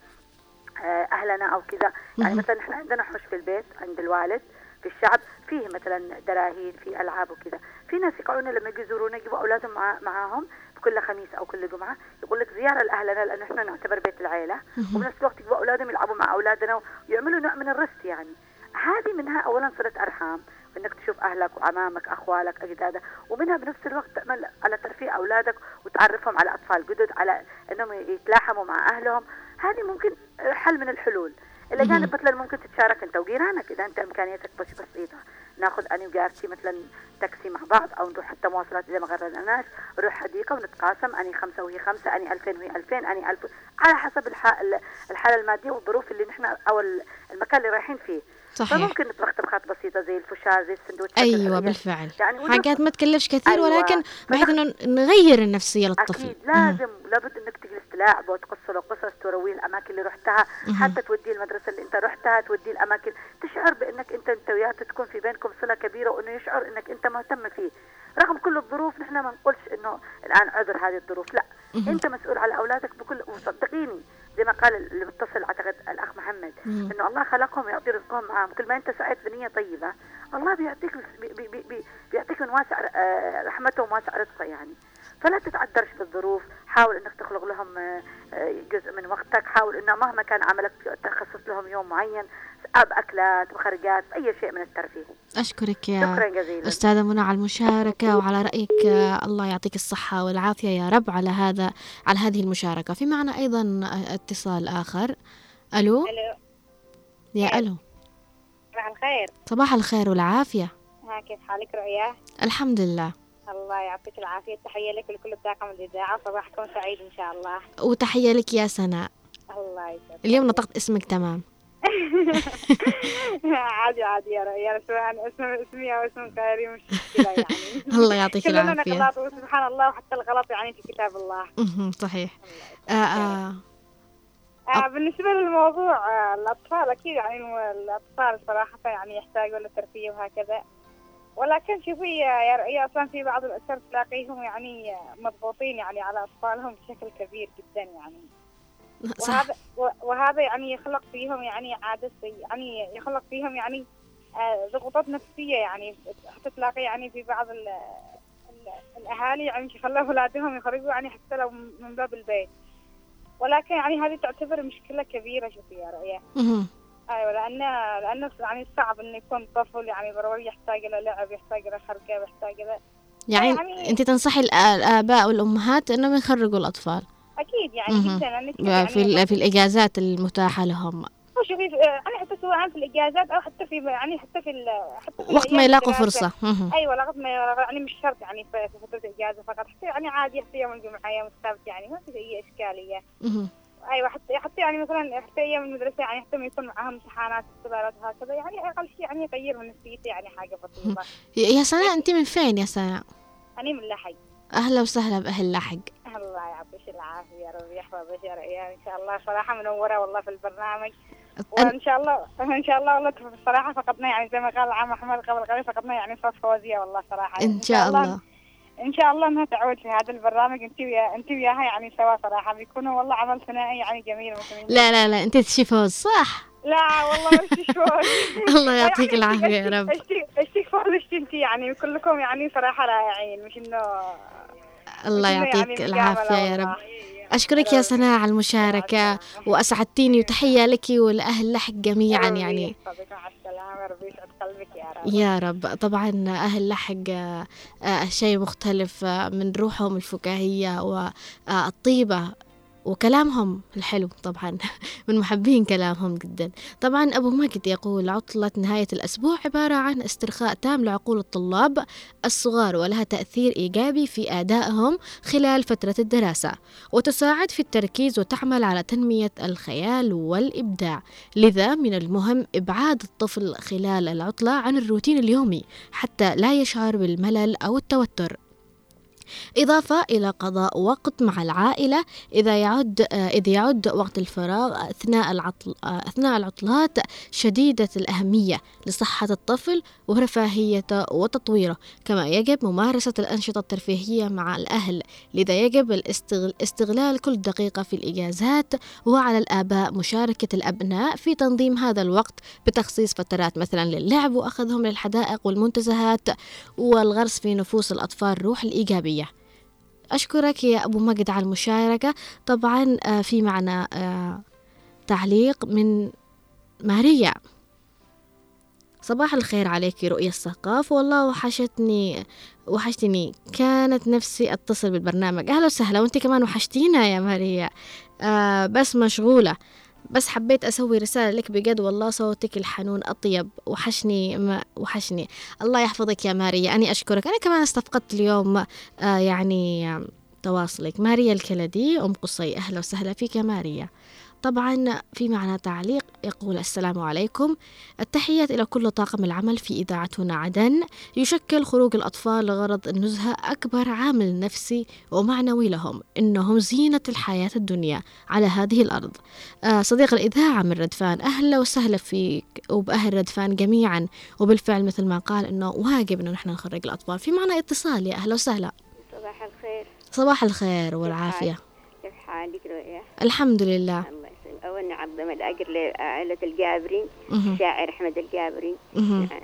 آه، أهلنا أو كذا. يعني. مثلا إحنا عندنا حوش في البيت عند الوالد في الشعب فيه مثلا دراهين في ألعاب وكذا. في ناس يقعدون لما يجوا يزورونا يجيبوا أولادهم مع معاهم. كل خميس أو كل جمعة يقول لك زيارة لأهلنا لأنه إحنا نعتبر بيت العيلة. وبنفس الوقت يجيبوا أولادهم يلعبوا مع أولادنا ويعملوا نوع من الرست يعني. هذه منها اولا صلة أرحام إنك تشوف أهلك وعمامك أخوالك أجدادك ومنها بنفس الوقت تعمل على ترفيه أولادك وتعرفهم على أطفال جدد على إنهم يتلاحموا مع أهلهم. هذه ممكن حل من الحلول. إلى جانب مثلا ممكن تتشارك أنت وجيرانك إذا أنت إمكانيتك بس بسيطة. ناخذ أنا وجارتي مثلا تاكسي مع بعض أو نروح حتى مواصلات إذا ما غرناش نروح حديقه ونتقاسم أني خمسة وهي خمسة أني 2000 وهي 2000 أني 1000 على حسب الح- الحالة المادية والظروف اللي نحن أو المكان اللي رايحين فيه صحيح فممكن نطبخ طبخات بسيطة زي الفشار زي السندوتشات أيوة الحلويات. بالفعل يعني حاجات ما تكلفش كثير أيوة. ولكن بحيث إنه نغير النفسية للطفل أكيد. لازم لابد إنك تجلس تلاعبه وتقص له قصص ترويه الأماكن اللي رحتها حتى توديه المدرسة اللي أنت رحتها توديه الأماكن. تشعر بأنك أنت انت وياه تكون في بينكم صلة كبيرة وأنه يشعر أنك أنت مهتم فيه. رغم كل الظروف نحن ما نقولش إنه الآن عذر هذه الظروف لا. أنت مسؤول على أولادك بكل وصدقيني زي ما قال اللي متصل أعتقد الأخ محمد إنه الله خلقهم يعطي رزقهم معهم كل ما أنت سعيت بنية طيبة الله بيعطيك بي بي بي بي بيعطيك من واسع آه، رحمته وواسع رزقه يعني. فلا تتعذرش بالظروف حاول إنك تخلق لهم آه، آه، جزء من وقتك. حاول إنه مهما كان عملك تخصص لهم يوم معين اب أكلات وخرجات أي شيء من الترفيه. أشكرك يا شكرا جزيلا. أستاذة منى على المشاركة وعلى رأيك آه، الله يعطيك الصحة والعافية يا رب على هذا على هذه المشاركة. في معنا أيضا آه، اتصال آخر. ألو؟ ألو. يا ألو. صباح الخير. صباح الخير والعافية. ها كيف حالك رؤيا؟ الحمد لله. الله يعطيك العافية. تحية لك ولكل الطاقم الإذاعة صباحكم سعيد إن شاء الله. وتحية لك يا سناء. الله يسعدك. اليوم نطقت اسمك تمام. عادي عادي يا رؤيا سواء اسم اسمي أو اسم غيري مش مشكلة يعني. الله يعطيك كلنا العافية. وسبحان الله وحتى الغلط يعني في كتاب الله. صحيح. آه آه. آه بالنسبة للموضوع آه الأطفال أكيد يعني الأطفال صراحة يعني يحتاجوا للترفيه وهكذا. ولكن شوفي يا يا رؤيا أصلا في بعض الأسر تلاقيهم يعني مضغوطين يعني على أطفالهم بشكل كبير جدا يعني. صح. وهذا وهذا يعني يخلق فيهم يعني عادة سيئة يعني يخلق فيهم يعني آه، ضغوطات نفسية يعني. حتى تلاقي يعني في بعض ال ال الأهالي يعني يخلوا أولادهم يخرجوا يعني حتى لو من باب البيت. ولكن يعني هذه تعتبر مشكلة كبيرة شوفي يا رؤيا أيوة لأن لأنه يعني صعب إنه يكون طفل يعني ضروري يحتاج إلى لعب يحتاج إلى خرجة يحتاج إلى يعني, يعني- أنت تنصحي الآباء والأمهات إنهم يخرجوا الأطفال أكيد يعني. جدا يعني في ال- في الإجازات المتاحة لهم شوفي يعني حتى سواء في الإجازات أو حتى في يعني حتى في حتى في وقت ما يلاقوا. فرصة. أيوه لغايه ما يعني مش شرط يعني في فترة الإجازة فقط حتى يعني عادي حتى يوم الجمعة يوم السبت يعني ما في أي إشكالية. أيوه حتى حتى يعني مثلا حتى أيام المدرسة يعني حتى ما يكون معاهم امتحانات اختبارات هكذا يعني أقل شيء يعني يغير من نفسيتي يعني حاجة بسيطة. يا سناء أنت من فين يا سناء؟ أنا من لحي أهلا وسهلا بأهل لحق الله يعطيك العافية يا رب يحفظك يا ريان إن شاء الله صراحة منورة والله في البرنامج. وإن شاء الله إن شاء الله والله الصراحه فقدنا يعني زي ما قال عم أحمد قبل قليل فقدنا يعني صوت فوزية والله صراحة. إن شاء الله. إن شاء الله انها تعود في هذا البرنامج. أنت ويا أنت وياها يعني سوا صراحة. بيكونوا والله عمل ثنائي يعني جميل ممكن لا لا لا أنت تشي فوز صح؟ لا والله مش فوز. الله يعطيك العافية يا رب. اشتي فوز اشتي أنت يعني. كلكم يعني صراحة رائعين. مش إنه الله يعني يعطيك العافية يا رب. والله. أشكرك يا سناء على المشاركة وأسعدتيني وتحية لك ولأهل لحق جميعا يعني. يا رب طبعا أهل لحق آه، شيء مختلف آه، من روحهم الفكاهية والطيبة وكلامهم الحلو طبعا. من محبين كلامهم جدا. طبعا أبو ماجد يقول عطلة نهاية الأسبوع عبارة عن استرخاء تام لعقول الطلاب الصغار ولها تأثير إيجابي في أدائهم خلال فترة الدراسة وتساعد في التركيز وتعمل على تنمية الخيال والإبداع. لذا من المهم إبعاد الطفل خلال العطلة عن الروتين اليومي حتى لا يشعر بالملل أو التوتر. إضافة إلى قضاء وقت مع العائلة إذا يعد آه، إذ يعد وقت الفراغ أثناء العطل آه، أثناء العطلات شديدة الأهمية لصحة الطفل ورفاهيته وتطويره. كما يجب ممارسة الأنشطة الترفيهية مع الأهل لذا يجب استغلال كل دقيقة في الإجازات وعلى الآباء مشاركة الأبناء في تنظيم هذا الوقت بتخصيص فترات مثلا للعب وأخذهم للحدائق والمنتزهات والغرس في نفوس الأطفال روح الإيجابية. أشكرك يا أبو مجد على المشاركة. طبعا آه، في معنا آه، تعليق من ماريا. صباح الخير عليك رؤية الثقاف والله وحشتني وحشتني. كانت نفسي أتصل بالبرنامج. أهلا وسهلا. وأنت كمان وحشتينا يا ماريا. آه بس مشغولة. بس حبيت أسوي رسالة لك بجد والله صوتك الحنون أطيب. وحشني ما وحشني. الله يحفظك يا ماريا. أنا أشكرك. أنا كمان استفقدت اليوم آه يعني تواصلك. ماريا الكلدي أم قصي أهلا وسهلا فيك يا ماريا. طبعا في معنا تعليق يقول السلام عليكم. التحيات إلى كل طاقم العمل في إذاعة هنا عدن. يشكل خروج الأطفال لغرض النزهة أكبر عامل نفسي ومعنوي لهم. إنهم زينة الحياة الدنيا على هذه الأرض. آه صديق الإذاعة من ردفان أهلا وسهلا فيك وبأهل ردفان جميعا. وبالفعل مثل ما قال إنه واجب إنه نحن نخرج الأطفال. في معنا اتصال يا أهلا وسهلا. صباح الخير. صباح الخير والعافية. كيف حالك؟ رؤيا؟ الحمد لله. أول نعظم الأجر لعائلة الجابري. الشاعر أحمد الجابري.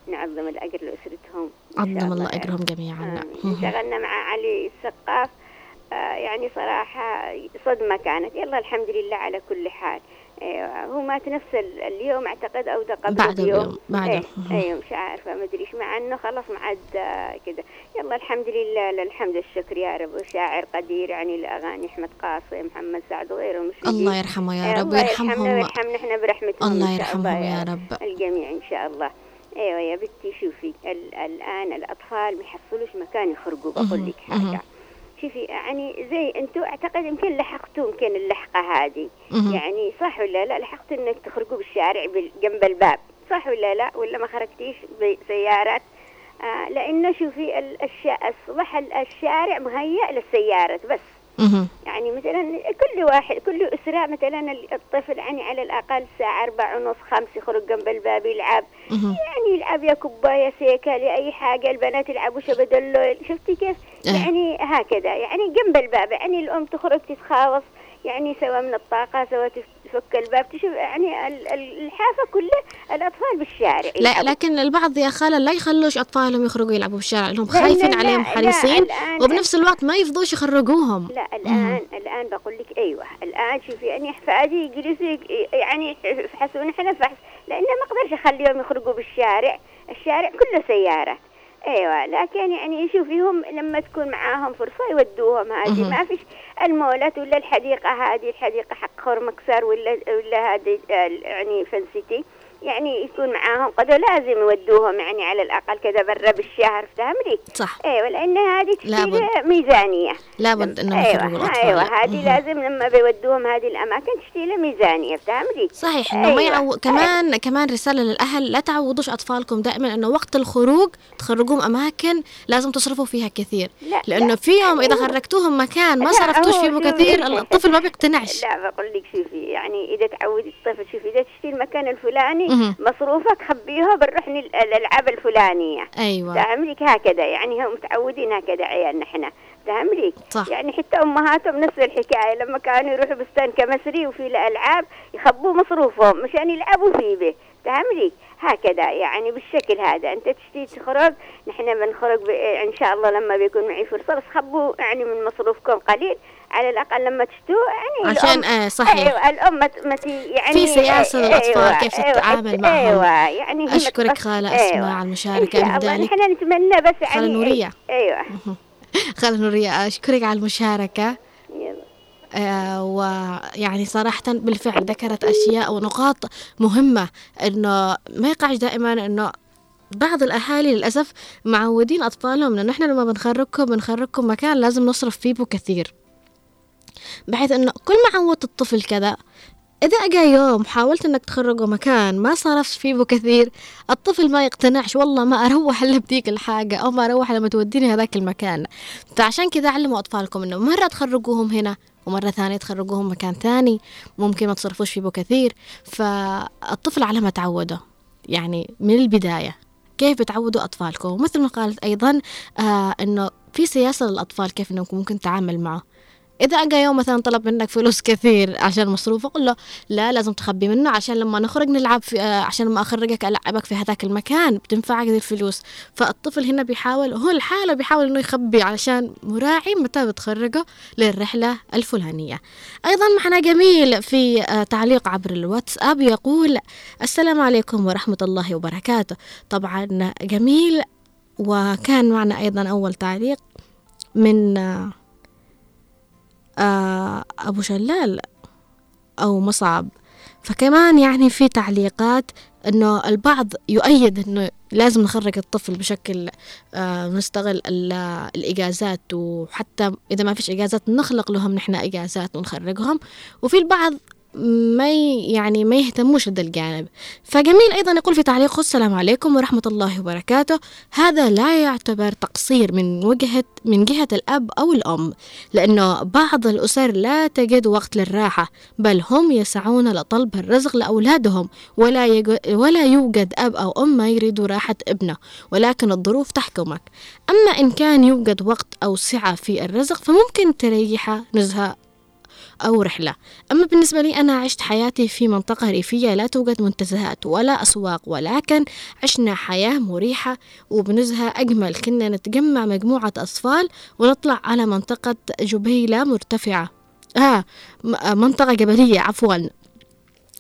نعظم الأجر لأسرتهم عظم الله. أجرهم جميعا. انشغلنا مع علي السقاف آه، يعني صراحة صدمة كانت يلا الحمد لله على كل حال آه، هو مات نفس ال- اليوم أعتقد أو ده قبل بعده بيوم. بيوم بعده. إيه مهم. أيوه مش عارفة ما أدري إيش مع إنه خلاص ما عاد آه، كده. يلا الحمد لله للحمد الشكر يا رب. وشاعر قدير يعني الأغاني أحمد قاسم محمد سعد وغيره مش الله يرحمه يا رب الله يرحمنا ويرحمهم ويرحمنا إحنا برحمتهم الله يرحمهم يا رب. الجميع إن شاء الله. أيوه يا بنتي شوفي ال- الآن الأطفال ما يحصلوش مكان يخرجوا. بقول لك. حاجة. شوفي يعني زي أنتوا أعتقد يمكن لحقتوا يمكن اللحقة هذه. يعني صح ولا لا لحقتوا إنك تخرجوا بالشارع بال- جنب الباب صح ولا لا ولا ما خرجتيش بسيارات آه لأنه شوفي ال- الش- أصبح ال- الشارع مهيأ للسيارات بس. يعني مثلا كل واحد كل أسرة مثلا الطفل يعني على الأقل الساعة أربعة ونص خمس يخرج جنب الباب يلعب. يعني يلعب يا كوباية سيكة لأي حاجة البنات يلعبوا شبدلو شفتي كيف. يعني هكذا يعني جنب الباب يعني الأم تخرج تتخاوص يعني سواء من الطاقة سواء تفك الباب تشوف يعني ال- ال- الحافة كلها الأطفال بالشارع. لا يلعبوا. لكن البعض يا خالة لا يخلوش أطفالهم يخرجوا يلعبوا في الشارع لأنهم لا، خايفين لا، عليهم حريصين وبنفس الوقت ما يفضوش يخرجوهم. لا الآن الآن بقول لك أيوة الآن شوفي يعني فادي يجلسوا يعني يفحصون إحنا فحص لأن ما أقدرش أخليهم يخرجوا بالشارع الشارع كله سيارات إيوه لكن يعني شوفيهم لما تكون معاهم فرصة يودوهم هذه. ما فيش المولات ولا الحديقة هذه الحديقة حق خرمكسار ولا ولا هذه ال- يعني فنسيتي يعني يكون معاهم قدر لازم يودوهم يعني على الأقل كذا برا بالشهر فهمتي صح أيوه لأن هذه. تشتي ميزانية لابد إنهم أيوه يخرجوا الاطفال أيوه. هذه. لازم لما بيودوهم هذه الأماكن تشتي له ميزانية فهمتي صحيح إنه ما أيوة. يعو... كمان كمان رسالة للأهل لا تعودوش أطفالكم دائما إنه وقت الخروج تخرجوهم أماكن لازم تصرفوا فيها كثير لا لأنه لا. في يوم إذا خرجتوهم مكان ما صرفتوش فيه. كثير الطفل ما بيقتنعش لا بقول لك شوفي يعني إذا تعودي الطفل شوفي إذا تشتي المكان الفلاني. مصروفك خبيها بنروح الالعاب الفلانية. أيوه. فهملك هكذا يعني هم متعودين هكذا عيالنا إحنا صح. يعني حتى أمهاتهم نفس الحكاية لما كانوا يروحوا بستان كمسري وفي الألعاب يخبوا مصروفهم مشان يلعبوا فيه به. فهملك هكذا يعني بالشكل هذا أنت تشتي تخرج نحن بنخرج ب- إن شاء الله لما بيكون معي فرصة بس خبوا يعني من مصروفكم قليل على الأقل لما تشتوا يعني عشان الأم- آه صحيح أيوه الأم ما يعني في سياسة للأطفال أيوة كيف أيوة تتعامل معهم. أيوه يعني أشكرك متبص- خالة أيوة. على المشاركة إن شاء الله. نحن نتمنى بس خالة يعني نورية. أيوه خالة نورية أشكرك على المشاركة يلا. آه ويعني صراحة بالفعل ذكرت أشياء ونقاط مهمة إنه ما يقعش دائما إنه بعض الأهالي للأسف معودين أطفالهم إنه نحن لما بنخرجكم بنخرجكم مكان لازم نصرف فيه كثير بحيث إنه كل ما عودت الطفل كذا إذا أجا يوم حاولت إنك تخرجه مكان ما صرفت فيه كثير الطفل ما يقتنعش والله ما أروح إلا بديك الحاجة أو ما أروح لما توديني هذاك المكان فعشان كذا علموا أطفالكم إنه مرة تخرجوهم هنا ومرة ثانية تخرجوهم مكان ثاني ممكن ما تصرفوش فيه كثير فالطفل على ما تعوده يعني من البداية كيف بتعودوا أطفالكم؟ ومثل ما قالت أيضا آه إنه في سياسة للأطفال كيف إنكم ممكن تتعامل معه. إذا أجا يوم مثلا طلب منك فلوس كثير عشان مصروف أقول له لا لازم تخبي منه عشان لما نخرج نلعب في آه عشان لما أخرجك ألعبك في هذاك المكان بتنفعك ذي الفلوس. فالطفل هنا بيحاول هو الحالة بيحاول إنه يخبي علشان مراعي متى بتخرجه للرحلة الفلانية. أيضا معنا جميل في آه تعليق عبر الواتساب يقول السلام عليكم ورحمة الله وبركاته. طبعا جميل وكان معنا أيضا أول تعليق من آه أبو شلال أو مصعب. فكمان يعني في تعليقات إنه البعض يؤيد إنه لازم نخرج الطفل بشكل آه نستغل ال- الإجازات وحتى إذا ما فيش إجازات نخلق لهم نحن إجازات ونخرجهم. وفي البعض ما يعني ما يهتموش هذا الجانب. فجميل أيضا يقول في تعليقه السلام عليكم ورحمة الله وبركاته. هذا لا يعتبر تقصير من وجهة من جهة الأب أو الأم لأنه بعض الأسر لا تجد وقت للراحة بل هم يسعون لطلب الرزق لأولادهم ولا يج- ولا يوجد أب أو أم ما يريد راحة ابنه ولكن الظروف تحكمك. أما إن كان يوجد وقت أو سعة في الرزق فممكن تريح نزهة أو رحلة. أما بالنسبة لي أنا عشت حياتي في منطقة ريفية لا توجد منتزهات ولا أسواق ولكن عشنا حياة مريحة وبنزهة أجمل. كنا نتجمع مجموعة أطفال ونطلع على منطقة جبيلة مرتفعة. آه منطقة جبلية عفوا.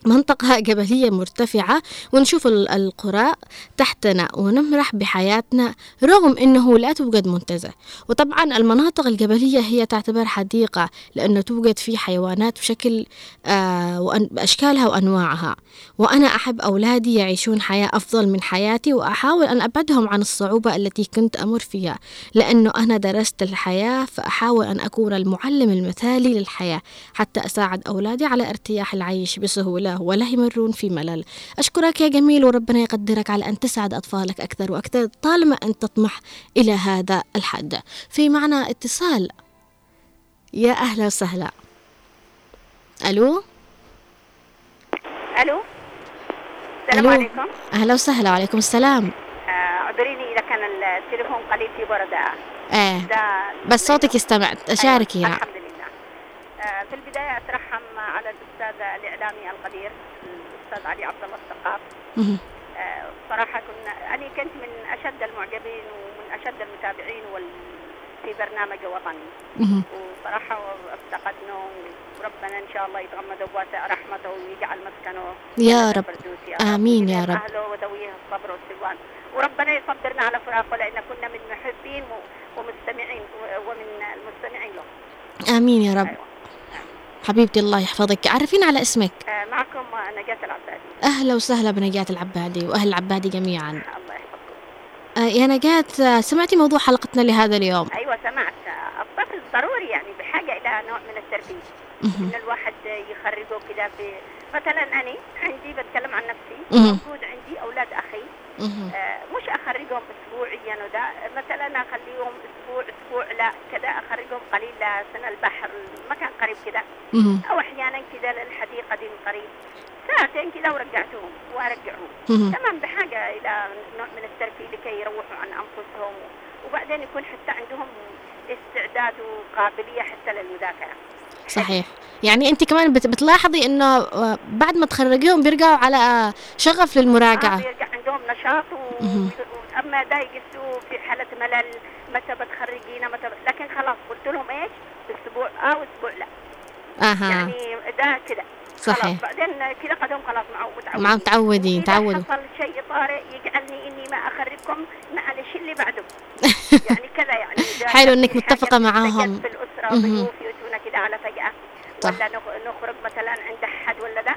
منطقة جبلية مرتفعة ونشوف ال- القرى تحتنا ونمرح بحياتنا رغم أنه لا توجد منتزه. وطبعا المناطق الجبلية هي تعتبر حديقة لأنه توجد في حيوانات بشكل آه بأشكالها وأنواعها. وأنا أحب أولادي يعيشون حياة أفضل من حياتي وأحاول أن أبعدهم عن الصعوبة التي كنت أمر فيها لأنه أنا درست الحياة فأحاول أن أكون المعلم المثالي للحياة حتى أساعد أولادي على ارتياح العيش بسهولة. ولا يمرون في ملل. أشكرك يا جميل وربنا يقدرك على أن تسعد أطفالك أكثر وأكثر طالما أن تطمح إلى هذا الحد. في معنا اتصال. يا أهلا وسهلا. ألو؟ ألو؟ السلام ألو. عليكم. أهلا وسهلا وعليكم السلام. آه، أعذريني إذا كان التليفون قليل في بردة. آه ده بس صوتك يستمع. شاركي أيوة. نعم الحمد لله. آه، في البداية اترحم على الاستاذ الاعلامي القدير الاستاذ علي عبد الله الثقاف. آه، صراحة كنا أنا كنت من أشد المعجبين ومن أشد المتابعين وال... في برنامج وطني مهم. وصراحه افتقدنا وربنا إن شاء الله يتغمد بواسع رحمته ويجعل مسكنه يا رب. آمين يا رب. أهله وذويه الصبر والسلوان وربنا يصبرنا على فراقه لأن كنا من محبين ومستمعين ومن المستمعين له آمين يا رب أيوة. حبيبتي الله يحفظك عرفينا على اسمك آه، معكم نجاة العبادي أهلا وسهلا بنجاة العبادي وأهل العبادي جميعا الله يحفظكم آه، يا نجاة آه، سمعتي موضوع حلقتنا لهذا اليوم أيوه سمعت الطفل ضروري يعني بحاجة إلى نوع من التربية مهم. إن الواحد يخرجه كده في مثلا أنا عندي بتكلم عن نفسي. موجود عندي أولاد أخي مهم. آه، مش أخرجهم اسبوعيا وده مثلا أخليهم أسبوع أسبوع لا كده أخرجهم قليل لسنة البحر مكان قريب كده مهم. أو أحيانا كده للحديقة دي من قريب ساعتين كده ورجعتهم وارجعهم. تمام بحاجة إلى نوع من الترفيه لكي يروحوا عن أنفسهم. وبعدين يكون حتى عندهم استعداد وقابلية حتى للمذاكرة. صحيح. يعني أنت كمان بت- بتلاحظي إنه آه، بعد ما تخرجيهم بيرجعوا على آه، شغف آه للمراجعة بيرجع عندهم نشاط و... أما ده يقسوا في حالة ملل متى بتخرجينا متى ب... لكن خلاص قلت لهم إيش؟ أسبوع آه وأسبوع لا. أها. يعني ده كده. صحيح. خلاص بعدين كده قدهم خلاص متعودين مع متعودين تعودوا. حصل شيء طارئ يجعلني إني ما اخرجكم معلش اللي بعده. يعني كذا يعني. حلو متفقة حاجة معاهم. في الأسرة. ضيوف يجونا كده على فجأة صح. ولا نخ- نخرج مثلا عند أحد ولا ده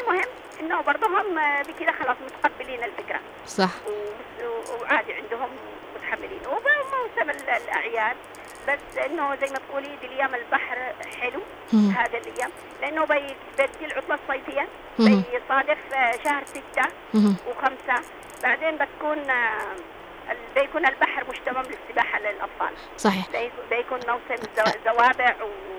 المهم إنه برضه هم بكده خلاص متقبلين الفكرة. صح. وعادي عندهم متحملين. وموسم ال- الأعياد بس إنه زي ما تقولي دي الأيام البحر حلو. هذا الأيام. لأنه بيدي العطله الصيفيه. بيصادف آه، شهر ستة. وخمسة. بعدين بتكون آه، بيكون البحر مش تمام للسباحة للأطفال. صحيح. بي- بيكون موسم زو- زوابع و-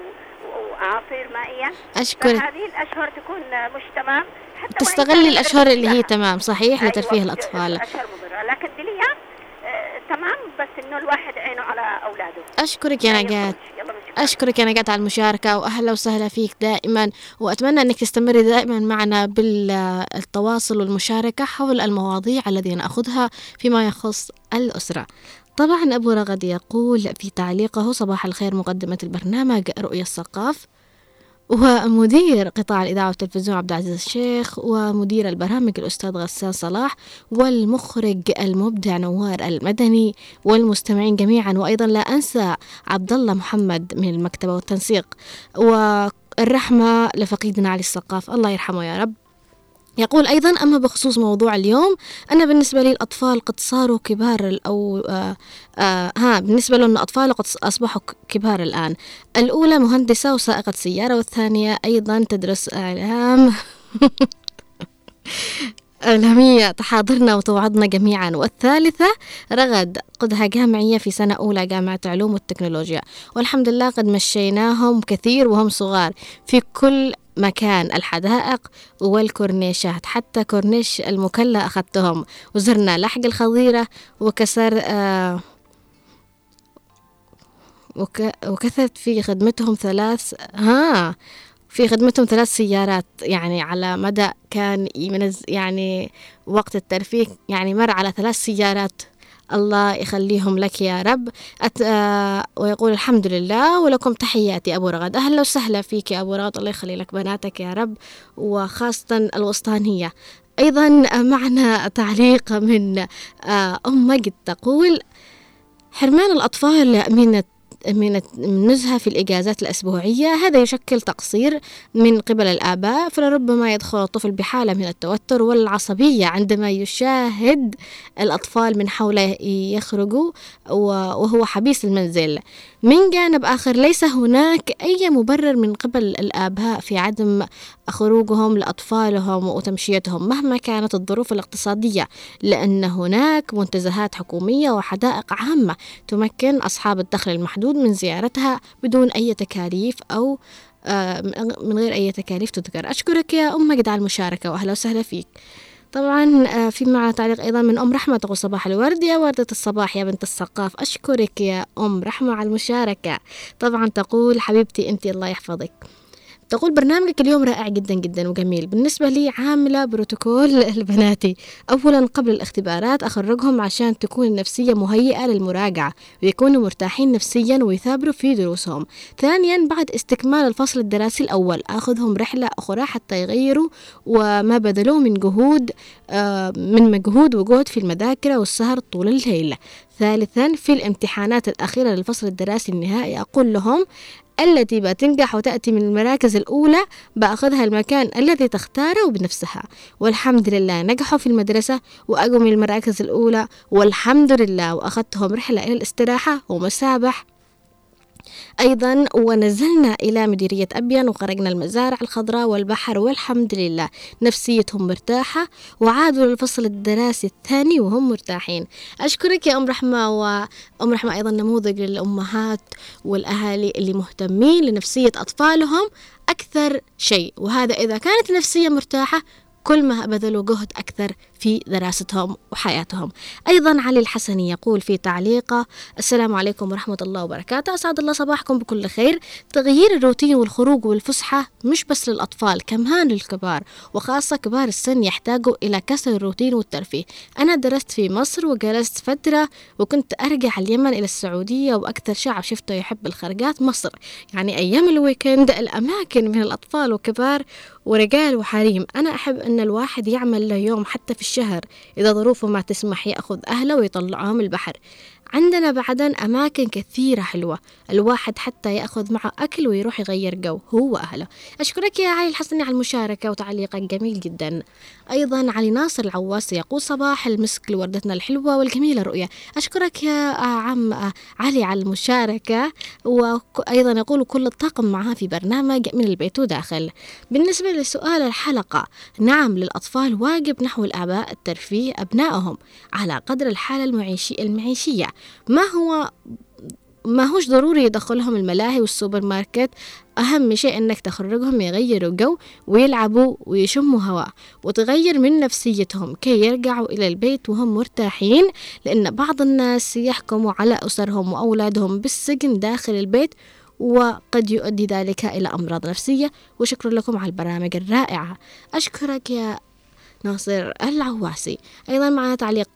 وأعاصير مائية. أشكرك. فهذه الأشهر تكون آه، مش تمام حتى تستغلي كان الأشهر اللي هي. تمام صحيح؟ أيوة، لترفيه الأطفال. أشهر مضرة. لكن دي الأيام آه، تمام بس إنه الواحد عينه على أولاده. أشكرك يا بشكرا. أشكرك يا نجاة على المشاركة وأهلا وسهلا فيك دائما. وأتمنى أنك تستمري دائما معنا بالتواصل والمشاركة حول المواضيع التي نأخذها فيما يخص الأسرة. طبعا أبو رغد يقول في تعليقه صباح الخير مقدمة البرنامج رؤية الثقاف. ومدير قطاع الإذاعة والتلفزيون عبد العزيز الشيخ ومدير البرامج الأستاذ غسان صلاح والمخرج المبدع نوار المدني والمستمعين جميعا وأيضا لا أنسى عبد الله محمد من المكتبة والتنسيق. والرحمة لفقيدنا علي السقاف الله يرحمه يا رب. يقول أيضا أما بخصوص موضوع اليوم أنا بالنسبة لي الأطفال قد صاروا كبار أو آه آه ها بالنسبة أن أطفال قد أصبحوا كبار الآن. الأولى مهندسة وسائقة سيارة والثانية أيضا تدرس إعلام. إعلامية تحاضرنا وتوعظنا جميعا. والثالثة رغد قدها جامعية في سنة أولى جامعة علوم والتكنولوجيا. والحمد لله قد مشيناهم كثير وهم صغار. في كل مكان الحدائق والكورنيشات حتى كورنيش المكلا أخذتهم. وزرنا لحق الخضيرة وكسر آه وك وكثرت في خدمتهم ثلاث ها في خدمتهم ثلاث سيارات. يعني على مدى كان يعني وقت الترفيه يعني مر على ثلاث سيارات. الله يخليهم لك يا رب. أت... آه ويقول الحمد لله ولكم تحياتي أبو رغد. أهلا وسهلا فيك يا أبو رغد. الله يخلي لك بناتك يا رب وخاصة الوسطانية أيضا معنا تعليق من آه أم مجد تقول حرمان الأطفال من من النزهة في الإجازات الأسبوعية. هذا يشكل تقصير من قبل الآباء فلربما يدخل الطفل بحالة من التوتر والعصبية عندما يشاهد الأطفال من حوله يخرجوا وهو حبيس المنزل. من جانب آخر ليس هناك أي مبرر من قبل الآباء في عدم خروجهم لأطفالهم وتمشيتهم مهما كانت الظروف الاقتصادية لأن هناك منتزهات حكومية وحدائق عامة تمكن أصحاب الدخل المحدود من زيارتها بدون أي تكاليف أو من غير أي تكاليف تذكر. أشكرك يا أم مجد على المشاركة وأهلا وسهلا فيك. طبعا في معنا تعليق أيضا من أم رحمة تقول صباح الورد يا وردة الصباح يا بنت السقاف. أشكرك يا أم رحمة على المشاركة. طبعا تقول حبيبتي أنت الله يحفظك. تقول برنامجك اليوم رائع جدا جدا وجميل. بالنسبة لي عاملة بروتوكول لبناتي. أولا قبل الاختبارات أخرجهم عشان تكون النفسية مهيئة للمراجعة ويكونوا مرتاحين نفسيا ويثابروا في دروسهم. ثانيا بعد استكمال الفصل الدراسي الأول أخذهم رحلة أخرى حتى يغيروا وما بذلوه من جهود آه، من مجهود وجهد في المذاكرة والسهر طول الليل. ثالثا في الامتحانات الأخيرة للفصل الدراسي النهائي أقول لهم التي بتنجح وتأتي من المراكز الأولى بأخذها المكان الذي تختاره بنفسها. والحمد لله نجحوا في المدرسة وأجوا من المراكز الأولى. والحمد لله وأخذتهم رحلة إلى الاستراحة ومسابح أيضا ونزلنا إلى مديرية أبين وخرجنا المزارع الخضراء والبحر والحمد لله. نفسيتهم مرتاحة وعادوا للفصل الدراسي الثاني وهم مرتاحين. أشكرك يا أم رحمة وأم رحمة أيضا نموذج للأمهات والأهالي اللي مهتمين لنفسية أطفالهم أكثر شيء. وهذا إذا كانت النفسية مرتاحة كل ما بذلوا جهد أكثر في دراستهم وحياتهم. أيضا علي الحسني يقول في تعليقه السلام عليكم ورحمة الله وبركاته. أسعد الله صباحكم بكل خير. تغيير الروتين والخروج والفسحة مش بس للأطفال كمان للكبار وخاصة كبار السن يحتاجوا إلى كسر الروتين والترفيه. أنا درست في مصر وجلست فترة وكنت أرجع اليمن إلى السعودية وأكثر شعب شفته يحب الخرجات مصر. يعني أيام الويكند الأماكن من الأطفال وكبار ورجال وحريم. أنا أحب أن الواحد يعمل له يوم حتى في الشهر إذا ظروفه ما تسمح يأخذ أهله ويطلعهم البحر. عندنا بعدا أماكن كثيرة حلوة. الواحد حتى يأخذ معه أكل ويروح يغير جو. هو وأهله أشكرك يا علي الحسني على المشاركة وتعليقك جميل جدا. أيضا علي ناصر العواس يقول صباح المسك لوردتنا الحلوة والجميلة رؤية. أشكرك يا عم علي على المشاركة. وأيضا يقول كل الطاقم معها في برنامج من البيت وداخل. بالنسبة لسؤال الحلقة نعم للأطفال واجب نحو الآباء الترفيه أبنائهم على قدر الحالة المعيشي المعيشية. ما هو ما هوش ضروري يدخلهم الملاهي والسوبر ماركت. أهم شيء إنك تخرجهم يغيروا جو ويلعبوا ويشموا هواء وتغير من نفسيتهم كي يرجعوا إلى البيت وهم مرتاحين لأن بعض الناس يحكموا على أسرهم وأولادهم بالسجن داخل البيت وقد يؤدي ذلك إلى أمراض نفسية. وشكرا لكم على البرامج الرائعة. أشكرك يا ناصر العواسي. أيضا معنا تعليق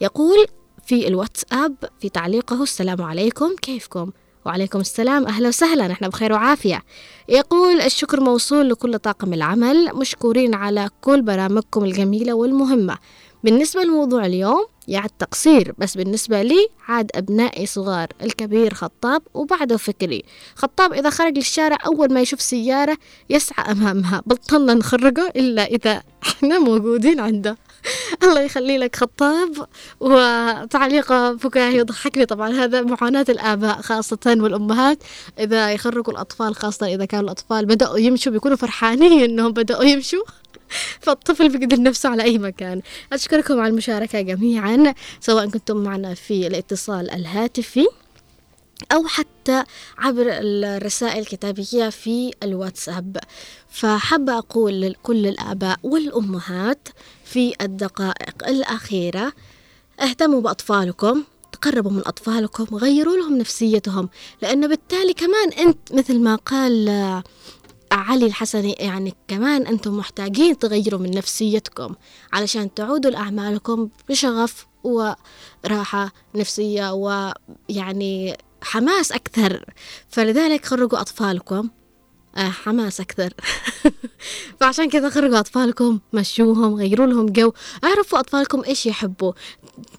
يقول في الواتساب في تعليقه. السلام عليكم كيفكم؟ وعليكم السلام أهلا وسهلا نحن بخير وعافية. يقول الشكر موصول لكل طاقم العمل مشكورين على كل برامجكم الجميلة والمهمة. بالنسبة لموضوع اليوم يعد تقصير بس بالنسبة لي عاد أبنائي صغار الكبير خطاب وبعده فكري. خطاب إذا خرج للشارع أول ما يشوف سيارة يسعى أمامها. بطلنا نخرجه إلا إذا إحنا موجودين عنده. الله يخلي لك خطاب وتعليقه فكاهي يضحكني. طبعا هذا معاناة الآباء خاصة والأمهات. إذا يخرجوا الأطفال خاصة إذا كانوا الأطفال بدأوا يمشوا بيكونوا فرحانين إنهم بدأوا يمشوا. فالطفل بيقدر نفسه على أي مكان. أشكركم على المشاركة جميعا سواء كنتم معنا في الاتصال الهاتفي أو حتى عبر الرسائل الكتابية في الواتساب. فحابة أقول لكل الآباء والأمهات في الدقائق الأخيرة. اهتموا بأطفالكم تقربوا من أطفالكم غيروا لهم نفسيتهم لأنه بالتالي كمان أنت مثل ما قال علي الحسني يعني كمان أنتم محتاجين تغيروا من نفسيتكم علشان تعودوا لأعمالكم بشغف وراحة نفسية ويعني حماس أكثر. فلذلك خرجوا أطفالكم. آه حماس أكثر. فعشان كذا خرجوا أطفالكم مشوهم غيروا لهم جو. اعرفوا أطفالكم إيش يحبوا.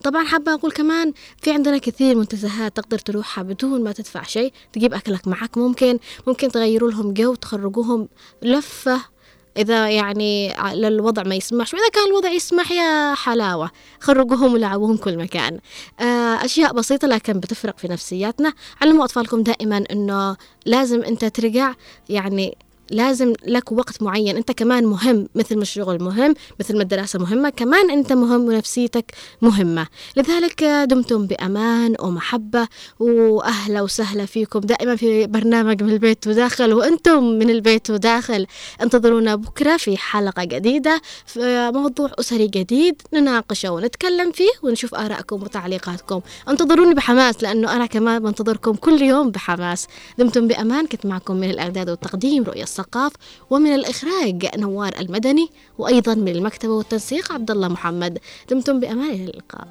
طبعا حابة أقول كمان في عندنا كثير منتزهات تقدر تروحها بدون ما تدفع شيء. تجيب أكلك معك ممكن. ممكن تغيروا لهم جو تخرجوهم لفة إذا يعني الوضع ما يسمحش وإذا كان الوضع يسمح يا حلاوة خرجوهم ولعبوهم كل مكان. أشياء بسيطة لكن بتفرق في نفسياتنا. علموا أطفالكم دائما أنه لازم أنت ترجع يعني لازم لك وقت معين. أنت كمان مهم مثل ما الشغل مهم مثل ما الدراسة مهمة كمان أنت مهم ونفسيتك مهمة. لذلك دمتم بأمان ومحبة وأهلا وسهلا فيكم. دائما في برنامج من البيت وداخل وأنتم من البيت وداخل. انتظرونا بكرة في حلقة جديدة في موضوع أسري جديد نناقشه ونتكلم فيه ونشوف آرائكم وتعليقاتكم. انتظروني بحماس لأنه أنا كمان بنتظركم كل يوم بحماس. دمتم بأمان كنت معكم من الإعداد والتقديم رؤية السقاف ومن الإخراج نوار المدني وأيضا من المكتبة والتنسيق عبد الله محمد. دمتم بأمان إلى اللقاء.